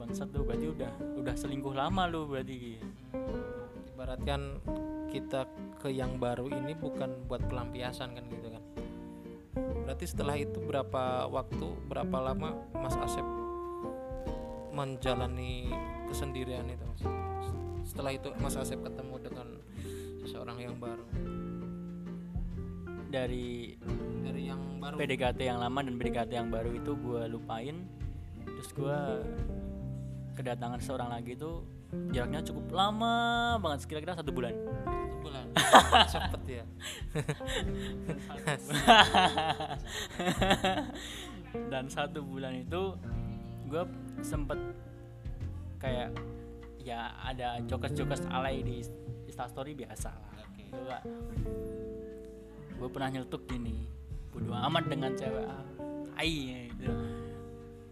bangsat lu berarti udah udah selingkuh lama lu berarti. ibaratkan kita ke yang baru ini bukan buat pelampiasan kan gitu kan berarti setelah itu berapa waktu berapa lama Mas Asep menjalani kesendirian itu Mas? setelah itu Mas Asep ketemu dengan seseorang yang baru Dari dari yang baru PDKT yang lama dan PDKT yang baru itu gue lupain, terus gue kedatangan seorang lagi itu jaraknya cukup lama banget, kira-kira satu bulan. satu bulan? (laughs) Cepet ya. Dan satu bulan itu gue sempet kayak ya ada jokes-jokes alay di instastory biasa lah. Gue pernah nyeletuk gini bodo amat dengan cewek ah, tai gitu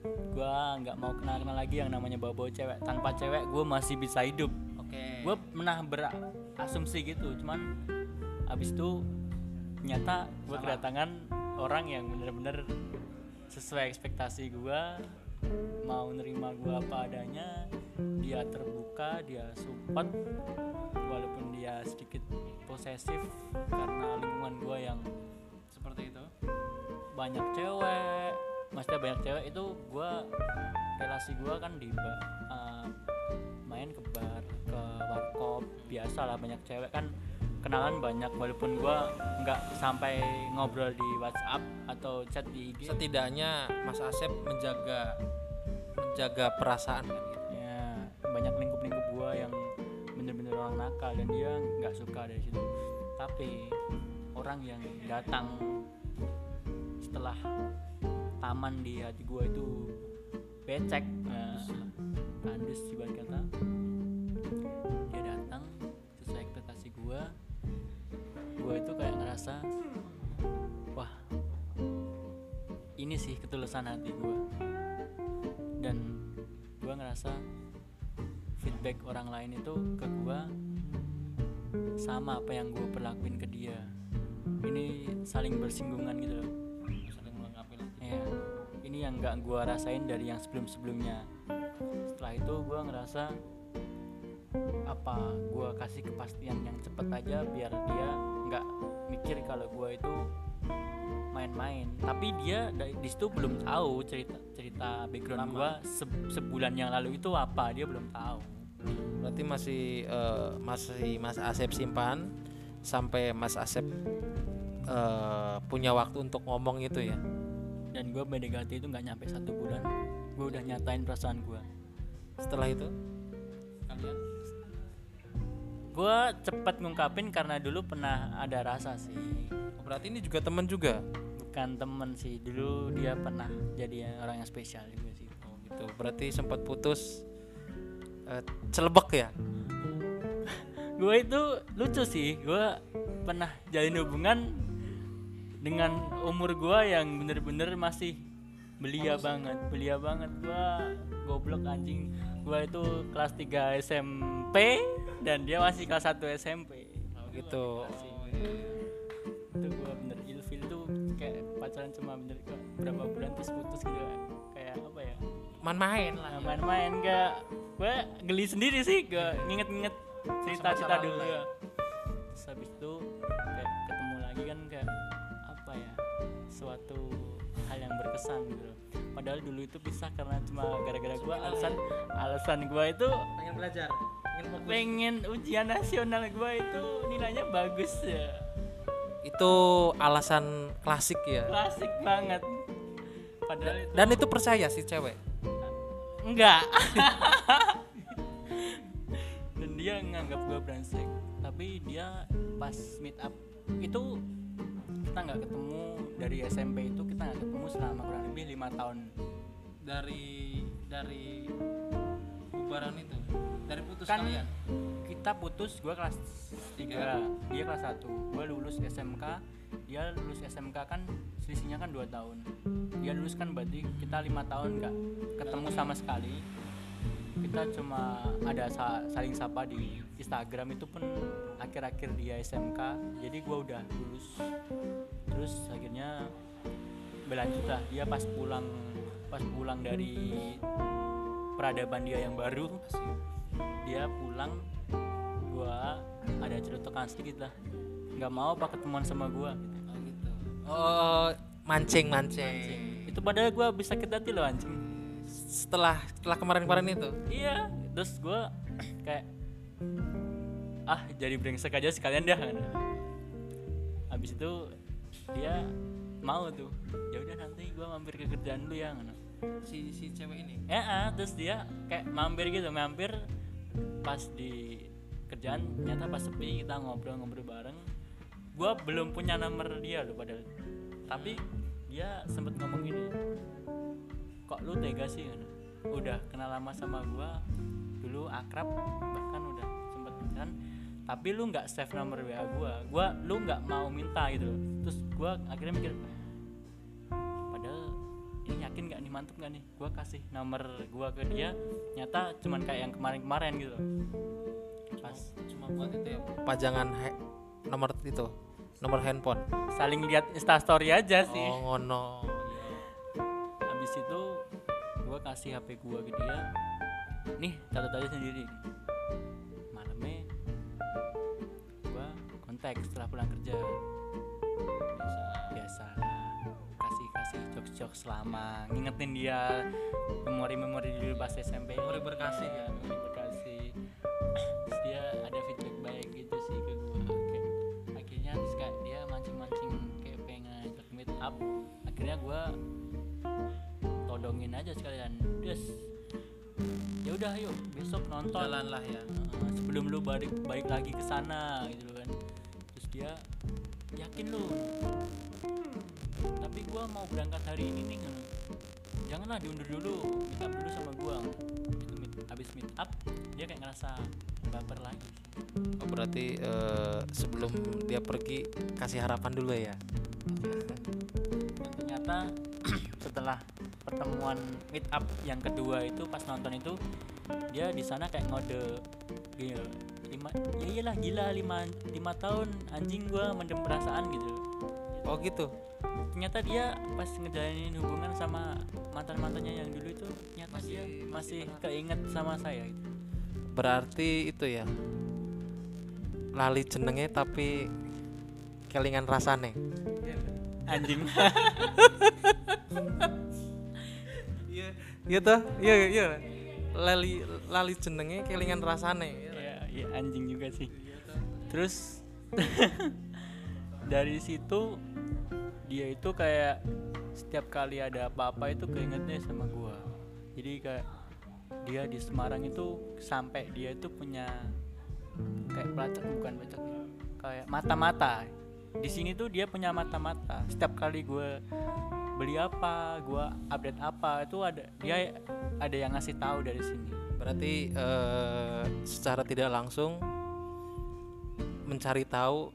gue nggak mau kenal kenal lagi yang namanya bawa bawa cewek. Tanpa cewek gue masih bisa hidup. Oke. Gue pernah berasumsi gitu cuman abis itu nyata gue kedatangan orang yang bener-bener sesuai ekspektasi gue mau nerima gue apa adanya dia terbuka dia support walaupun dia sedikit posesif karena lingkungan gue yang seperti itu. banyak cewek maksudnya banyak cewek itu gue relasi gue kan di eh, main ke bar ke warkop biasa lah banyak cewek kan. Kenalan banyak walaupun gue nggak sampai ngobrol di WhatsApp atau chat di IG setidaknya Mas Asep menjaga menjaga perasaan kan gitu. Ya banyak lingkup-lingkup gue yang bener-bener orang nakal dan dia nggak suka dari situ. Tapi orang yang datang setelah taman di hati gue itu becek. Nah, tandus ibarat kata. Dia datang sesuai ekspektasi gue gue itu kayak ngerasa wah ini sih ketulusan hati gue dan gue ngerasa feedback orang lain itu ke gue sama apa yang gue perlakuin ke dia. Ini saling bersinggungan gitu loh yang nggak gue rasain dari yang sebelum sebelumnya setelah itu gue ngerasa apa gue kasih kepastian yang cepet aja biar dia nggak mikir kalau gue itu main-main. Tapi dia dari di situ belum tahu cerita cerita background gue sebulan yang lalu itu apa dia belum tahu. Berarti masih eh, masih Mas Asep simpan sampai Mas Asep eh, punya waktu untuk ngomong itu ya dan gue PDKT itu nggak nyampe satu bulan gue udah nyatain perasaan gue setelah itu kalian? Gue cepet ngungkapin karena dulu pernah ada rasa sih. Oh, berarti ini juga teman juga? Bukan temen sih dulu dia pernah jadi orang yang spesial juga sih. Oh gitu. Berarti sempat putus eh, celebek ya? Gue itu lucu sih gue pernah jalin hubungan dengan umur gue yang bener-bener masih belia banget belia banget. Gue goblok anjing. Gue itu kelas 3 SMP dan dia masih kelas 1 SMP oh gitu. Oh, iya. itu gue bener ilfil tuh kayak pacaran cuma bener berapa bulan terus putus gitu. Kayak apa ya? Main-main lah. Nah, main-main gak gue geli sendiri sih gue nginget-nginget cerita-cerita dulu lalu ya. pesan gitu. Padahal dulu itu pisah karena cuma gara-gara gue alasan alasan gue itu pengen belajar pengen pengen ujian nasional gue itu nilainya bagus ya. Itu alasan klasik ya? Klasik banget. Padahal itu dan itu percaya si cewek? Enggak. (laughs) Dan dia nganggap gue brengsek tapi dia pas meet up itu kita nggak ketemu dari SMP itu kita nggak ketemu selama kurang lebih lima tahun. Dari dari bubaran itu dari putus kan kalian? kita putus gue kelas 3 dia kelas 1 gue lulus SMK dia lulus SMK kan selisihnya kan 2 tahun. Dia lulus kan berarti kita lima tahun nggak ketemu sama sekali kita cuma ada sa- saling sapa di Instagram itu pun akhir-akhir dia SMK jadi gue udah lulus. Terus akhirnya berlanjut lah. Dia pas pulang pas pulang dari peradaban dia yang baru dia pulang gua ada celutukan sedikit lah. Nggak mau apa ketemuan sama gua. Gitu. oh gitu oh mancing. Mancing. Itu padahal gua bisa sakit hati loh anjing setelah setelah kemarin-kemarin itu? Iya terus gua (clears throat) kayak ah jadi brengsek aja sekalian dah. Kan. habis itu dia mau tuh ya udah nanti gua mampir ke kerjaan dulu ya kan. si si cewek ini? Ya ah, terus dia kayak mampir gitu mampir. Pas di kerjaan nyata pas sepi kita ngobrol-ngobrol bareng. Gua belum punya nomor dia loh padahal. Tapi dia sempet ngomong gini kok lu tega sih? Udah kenal lama sama gua dulu akrab bahkan udah sempet kan tapi lu nggak save nomor wa gua. Gua lu nggak mau minta gitu loh. Terus gua akhirnya mikir padahal ini yakin nggak nih? Mantep nggak nih? Gua kasih nomor gua ke dia nyata cuman kayak yang kemarin-kemarin gitu loh. Pas cuma buat itu ya pajangan he- nomor itu nomor handphone. Saling lihat instastory aja sih. Oh ngono kasih HP gua ke dia. Nih catat aja sendiri malamnya gua kontak setelah pulang kerja. Biasa kasih kasih jokes jokes lama ngingetin dia memori memori dulu pas SMP Memori berkasih ya. memori berkasih. Terus dia ada feedback baik gitu sih ke gua. Kayak akhirnya terus kayak dia mancing mancing kayak pengen ngajak meet up. Akhirnya gua todongin aja sekalian. Terus ya udah yuk besok nonton. Jalan lah ya. Uh, sebelum lu balik balik lagi ke sana gitu loh kan. Terus dia yakin lu? Tapi gua mau berangkat hari ini nih kan. janganlah diundur dulu up dulu sama gua. Itu meet- habis meet up dia kayak ngerasa baper lagi. Oh, berarti eh, sebelum dia pergi kasih harapan dulu ya? Dan ternyata setelah pertemuan meet up yang kedua itu pas nonton itu dia di sana kayak ngode gini loh, lima ya iyalah gila lima lima tahun anjing gua mendem perasaan gitu. Oh gitu? Ternyata dia pas ngejalanin hubungan sama mantan mantannya yang dulu itu ternyata Masih- dia masih keinget sama saya gitu. berarti itu ya lali jenenge tapi kelingan rasane anjing. Iya iya toh? Iya iya. Lali lali jenenge kelingan rasane. Ya, ya anjing juga sih. Terus (laughs) dari situ dia itu kayak setiap kali ada apa-apa itu keingetnya sama gua. Jadi kayak dia di Semarang itu sampai dia itu punya kayak pelacak bukan pelacak ya, kayak mata-mata di sini tuh dia punya mata-mata. Setiap kali gue beli apa gua update apa itu ada dia ada yang ngasih tahu dari sini. Berarti eh, secara tidak langsung mencari tahu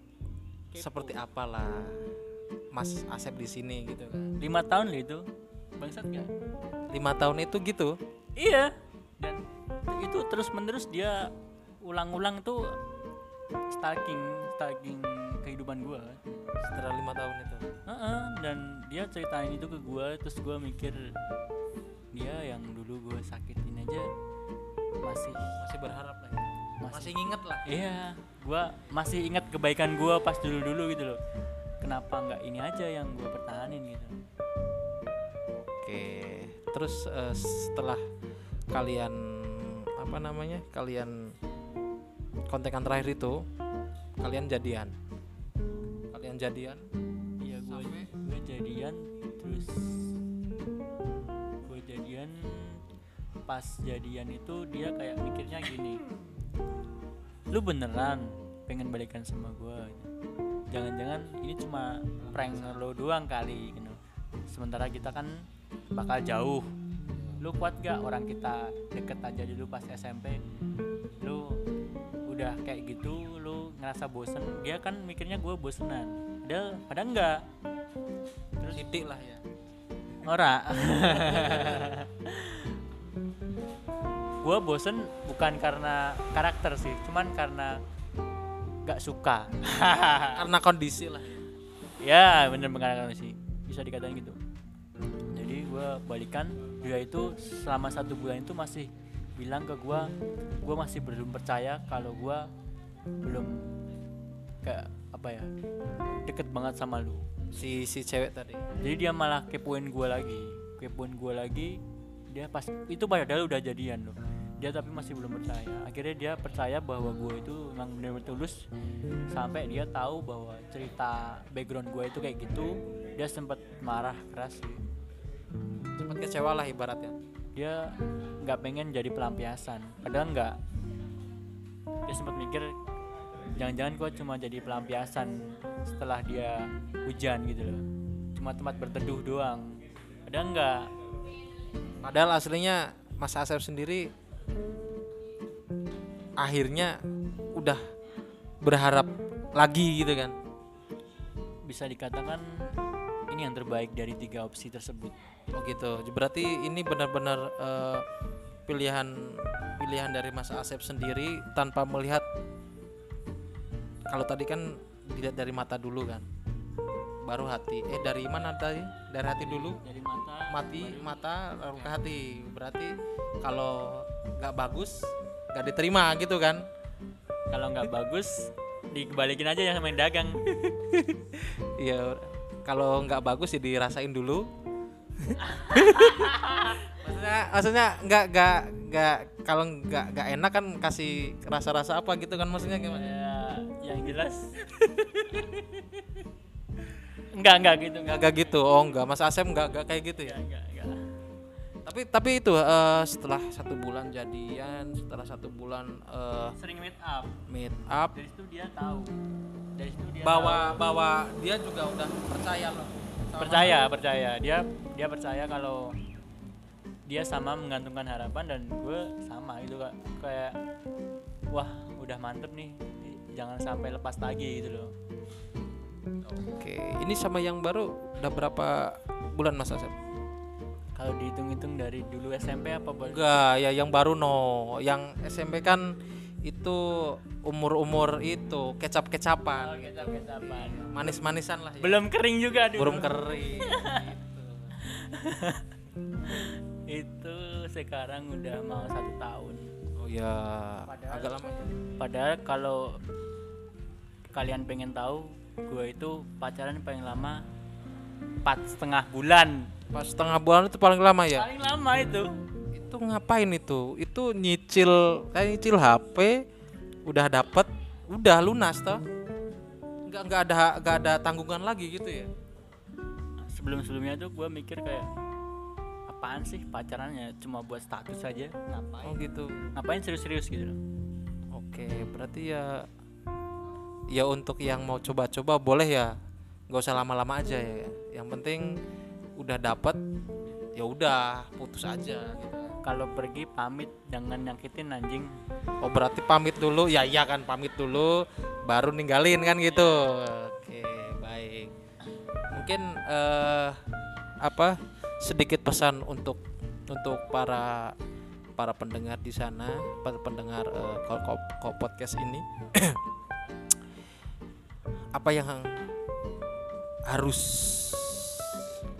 Kepo. seperti apalah Mas Asep di sini gitu kan. Lima tahun loh itu. Bangsat gak lima tahun itu gitu? Iya. Dan itu terus menerus dia ulang-ulang tuh stalking stalking kehidupan gua. Setelah lima tahun itu? Heeh, dan dia ceritain itu ke gua terus gua mikir dia yang dulu gua sakitin aja masih masih berharap lah ya. Masih. masih nginget lah. Iya gua masih ingat kebaikan gua pas dulu-dulu gitu loh. Kenapa nggak ini aja yang gua pertahanin gitu? Oke terus eh, setelah kalian apa namanya kalian kontekan terakhir itu kalian jadian kalian jadian. Iya gue gue jadian terus gue jadian pas jadian itu dia kayak mikirnya gini lu beneran pengen balikan sama gue jangan-jangan ini cuma prank lo doang kali gitu. Sementara kita kan bakal jauh. Lu kuat gak? Orang kita deket aja dulu pas SMP udah kayak gitu lu ngerasa bosen. Dia kan mikirnya gue bosenan. Padahal padahal enggak. Terus titik lah ya. Ora. Gue bosen bukan karena karakter sih cuman karena gak suka. Karena kondisi lah. Ya bener bener sih bisa dikatain gitu. Jadi gue balikan. Dia itu selama satu bulan itu masih bilang ke gue gue masih belum percaya kalau gue belum kayak apa ya deket banget sama lu. Si si cewek tadi. Jadi dia malah kepoin gue lagi kepoin gue lagi dia pas itu padahal udah jadian loh. Dia tapi masih belum percaya. Akhirnya dia percaya bahwa gue itu memang benar-benar tulus sampai dia tahu bahwa cerita background gue itu kayak gitu dia sempat marah keras sih. Sempat kecewa lah ibaratnya dia nggak pengen jadi pelampiasan. Padahal nggak. Dia sempat mikir jangan-jangan gue cuma jadi pelampiasan setelah dia hujan gitu loh. Cuma tempat berteduh doang. Padahal nggak. Padahal aslinya Mas Asep sendiri akhirnya udah berharap lagi gitu kan? Bisa dikatakan ini yang terbaik dari tiga opsi tersebut oh gitu. Berarti ini benar-benar eh, pilihan pilihan dari Mas Asep sendiri tanpa melihat kalau tadi kan dilihat dari mata dulu kan? Baru hati. Eh dari mana tadi? Dari hati dulu? Dari mata mati mata lalu ke hati. Berarti kalau nggak bagus nggak diterima gitu kan? Kalau nggak bagus dikembalikin aja ya yang dagang. (laughs) Iya kalau nggak bagus ya dirasain dulu maksudnya maksudnya nggak nggak nggak kalau nggak nggak enak kan kasih rasa-rasa apa gitu kan maksudnya gimana? Ya yang jelas. Enggak enggak gitu nggak. Nggak gitu. Oh nggak. Mas Asep nggak nggak kayak gitu ya? Enggak enggak tapi tapi itu eh, setelah satu bulan jadian setelah satu bulan eh, sering meet up. meet up. Dari situ dia tahu. Dari situ dia bahwa bahwa dia juga udah percaya loh percaya percaya dia dia percaya kalau dia sama menggantungkan harapan dan gue sama itu kak kayak wah udah mantep nih jangan sampai lepas lagi gitu loh Oke, ini sama yang baru udah berapa bulan Mas Asep? kalau dihitung-hitung dari dulu SMP apa? Enggak, ya yang baru no. Yang SMP kan itu umur-umur itu kecap-kecapan, Oh, kecap-kecapan. manis-manisan lah ya. belum kering juga dulu Belum kering. gitu. (laughs) itu sekarang udah mau satu tahun Oh ya, Padahal- agak lama. padahal kalau kalian pengen tahu gue itu pacaran paling lama empat setengah bulan Pas setengah bulan itu paling lama ya. paling lama itu Itu ngapain itu? Itu nyicil kayak nyicil HP udah dapet, udah lunas toh. Enggak enggak ada enggak ada tanggungan lagi gitu ya. sebelum sebelumnya tuh gue mikir kayak apaan sih pacarannya cuma buat status saja ngapain Oh gitu. ngapain serius-serius gitu loh Oke, berarti ya ya untuk yang mau coba-coba boleh ya. nggak usah lama-lama aja ya. Yang penting udah dapet ya udah putus aja gitu. Kalau pergi pamit jangan nyakitin anjing Oh, berarti pamit dulu. Ya iya kan pamit dulu baru ninggalin kan gitu. Oke, baik. Mungkin eh apa sedikit pesan untuk untuk para para pendengar di sana, para pendengar eh, ko- ko- ko- podcast ini. (clears throat) apa yang harus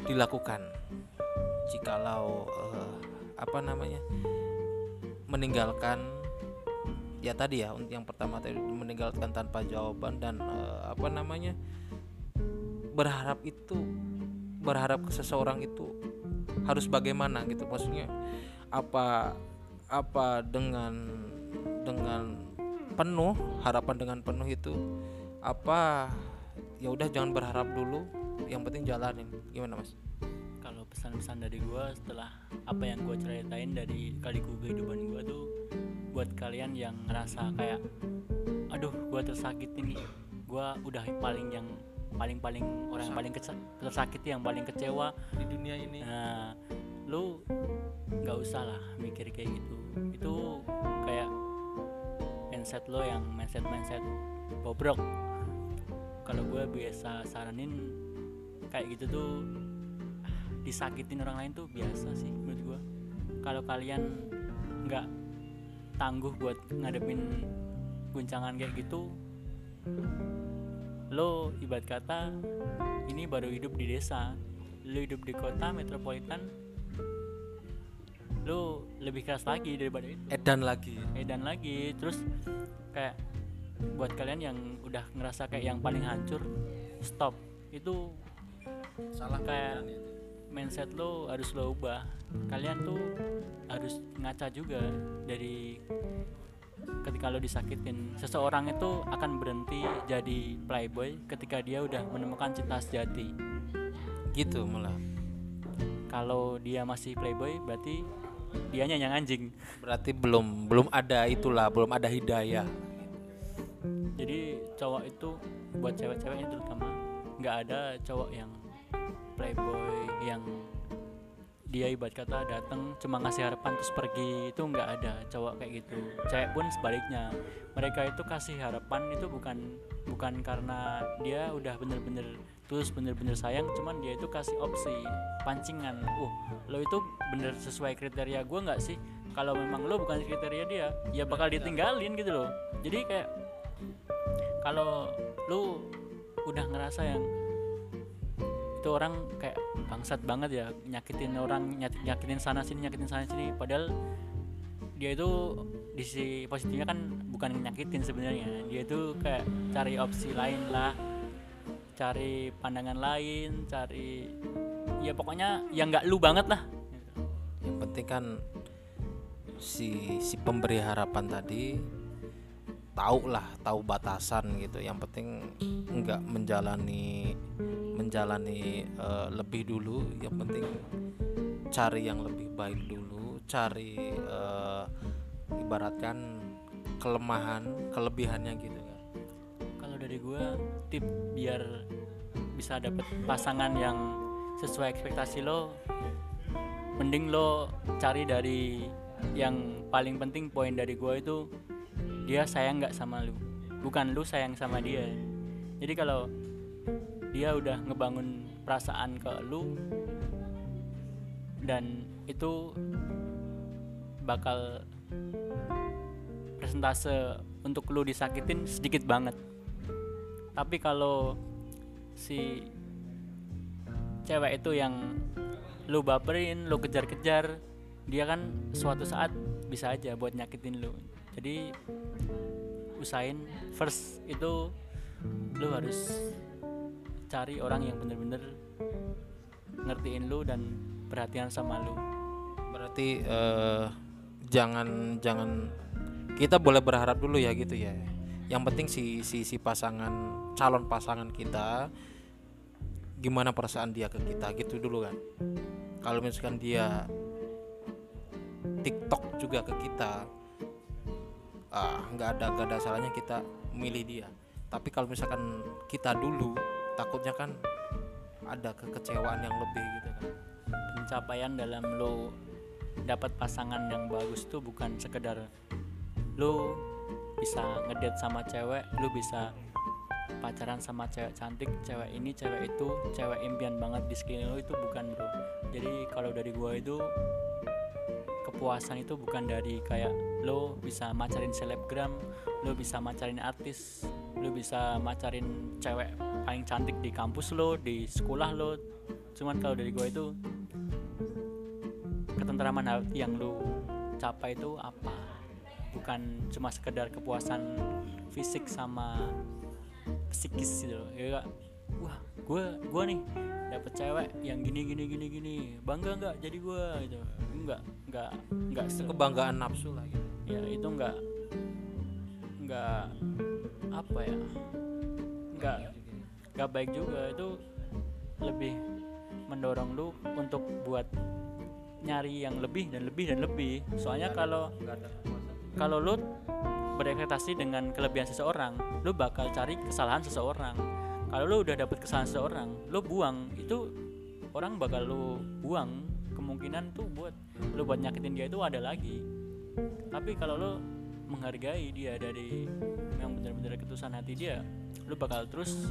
dilakukan jikalau eh, apa namanya meninggalkan ya tadi ya yang pertama tadi meninggalkan tanpa jawaban dan eh, apa namanya berharap itu berharap ke seseorang itu harus bagaimana gitu. Maksudnya apa apa dengan dengan penuh harapan dengan penuh itu apa ya udah jangan berharap dulu yang penting jalanin. Gimana mas pesan-pesan dari gue setelah apa yang gue ceritain dari kaliku kehidupan gue tuh buat kalian yang ngerasa kayak aduh gue tersakiti nih gue udah paling yang paling paling orang yang paling tersakiti yang paling kecewa. Di dunia ini. Nah lu nggak usah lah mikir kayak gitu. Itu kayak mindset lo yang mindset mindset bobrok. Kalau gue biasa saranin kayak gitu tuh disakitin orang lain tuh biasa sih menurut gue kalau kalian nggak tangguh buat ngadepin guncangan kayak gitu lo ibarat kata ini baru hidup di desa lo hidup di kota metropolitan lo lebih keras lagi daripada itu. Edan lagi. Edan lagi terus kayak buat kalian yang udah ngerasa kayak yang paling hancur stop. Itu salah kayak mindset lo harus lo ubah. Kalian tuh harus ngaca juga dari ketika lo disakitin. Seseorang itu akan berhenti jadi playboy ketika dia udah menemukan cinta sejati. Gitu malah. Kalau dia masih playboy berarti dianya yang anjing. Berarti belum belum ada itulah belum ada hidayah. Jadi cowok itu buat cewek-cewek ini terutama nggak ada cowok yang playboy yang dia ibarat kata datang cuma ngasih harapan terus pergi itu nggak ada cowok kayak gitu. Cewek pun sebaliknya mereka itu kasih harapan itu bukan bukan karena dia udah bener-bener tulus bener-bener sayang cuman dia itu kasih opsi pancingan. Uh lo itu bener sesuai kriteria gue nggak sih? Kalau memang lo bukan kriteria dia ya bakal ditinggalin gitu loh. Jadi kayak kalau lu udah ngerasa yang itu orang kayak bangsat banget ya nyakitin orang nyakitin sana sini nyakitin sana sini. Padahal dia itu di sisi positifnya kan bukan nyakitin sebenarnya. Dia itu kayak cari opsi lain lah cari pandangan lain cari ya pokoknya yang nggak lu banget lah. Yang penting kan si si pemberi harapan tadi tahu lah tahu batasan gitu. Yang penting nggak menjalani menjalani eh, lebih dulu. Yang penting cari yang lebih baik dulu cari eh, ibaratkan kelemahan kelebihannya gitu kan. Kalau dari gue tip biar bisa dapet pasangan yang sesuai ekspektasi lo mending lo cari dari yang paling penting poin dari gue itu dia sayang nggak sama lu. Bukan lu sayang sama dia. Jadi kalau dia udah ngebangun perasaan ke lu dan itu bakal presentase untuk lu disakitin sedikit banget. Tapi kalau si cewek itu yang lu baperin lu kejar-kejar dia kan suatu saat bisa aja buat nyakitin lu jadi usahain. First itu lu harus cari orang yang bener-bener ngertiin lu dan perhatian sama lu. Berarti eh, jangan jangan kita boleh berharap dulu ya gitu ya. Yang penting si si si pasangan calon pasangan kita gimana perasaan dia ke kita gitu dulu kan. Kalau misalkan dia TikTok juga ke kita ah nggak ada nggak ada salahnya kita milih dia. Tapi kalau misalkan kita dulu takutnya kan ada kekecewaan yang lebih gitu kan. Pencapaian dalam lo dapat pasangan yang bagus tuh bukan sekedar lo bisa ngedate sama cewek lo bisa pacaran sama cewek cantik cewek ini cewek itu cewek impian banget di sekeliling lo itu bukan bro. Jadi kalau dari gua itu kepuasan itu bukan dari kayak lo bisa macarin selebgram lo bisa macarin artis lo bisa macarin cewek paling cantik di kampus lo di sekolah lo. Cuman kalau dari gua itu ketentraman hati yang lu capai itu apa? Bukan cuma sekedar kepuasan fisik sama psikis gitu ya wah. Gue gue nih dapet cewek yang gini gini gini gini. Bangga nggak jadi gue gitu? Enggak enggak enggak itu kebanggaan nafsu lah gitu. Ya itu enggak enggak apa ya? Enggak enggak baik juga. Itu lebih mendorong lu untuk buat nyari yang lebih dan lebih dan lebih. Soalnya kalau kalau lu berekspektasi dengan kelebihan seseorang lu bakal cari kesalahan seseorang kalau lu udah dapet kesalahan seseorang lu buang. Itu orang bakal lu buang kemungkinan tuh buat lu buat nyakitin dia itu ada lagi. Tapi kalau lu menghargai dia dari yang benar-benar ketulusan hati dia lu bakal terus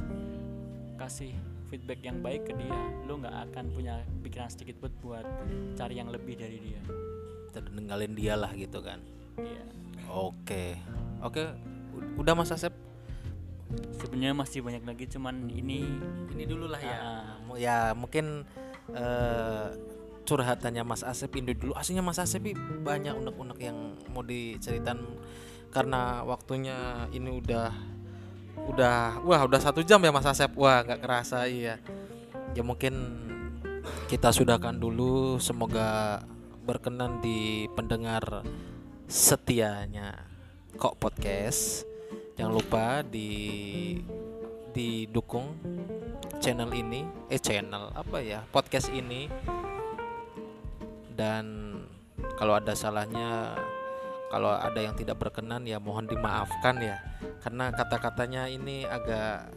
kasih feedback yang baik ke dia. Lu nggak akan punya pikiran sedikit pun buat cari yang lebih dari dia. Ninggalin dia lah gitu kan? Iya. oke. Oke U- udah mas Asep sebenarnya masih banyak lagi cuman ini ini dulu lah ya. Mu- ya mungkin eh, curhatannya Mas Asep ini dulu. Aslinya Mas Asep banyak unek-unek yang mau diceritain karena waktunya ini udah udah wah udah satu jam ya Mas Asep. Wah nggak kerasa iya. Ya mungkin kita sudahkan dulu. Semoga berkenan di pendengar setianya kok podcast jangan lupa di didukung channel ini eh channel apa ya podcast ini. Dan kalau ada salahnya kalau ada yang tidak berkenan ya mohon dimaafkan ya. Karena kata-katanya ini agak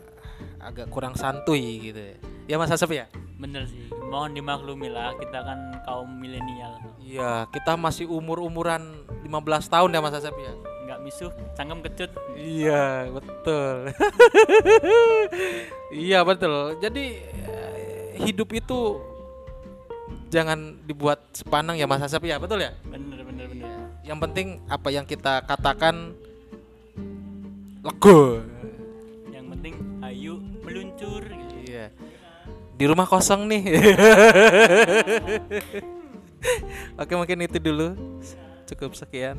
agak kurang santuy gitu ya. Ya Mas Asep ya? Bener sih. Mohon dimaklumi lah kita kan kaum milenial. Iya kita masih umur-umuran 15 tahun ya Mas Asep ya nggak misuh cangkem kecut Iya betul. (laughs) iya betul. Jadi eh, hidup itu jangan dibuat sepanang ya Mas Asep ya betul ya. bener bener bener Yang penting apa yang kita katakan lego. yang penting ayo meluncur. Iya. Di rumah kosong nih. (laughs) Oke mungkin itu dulu. Cukup sekian.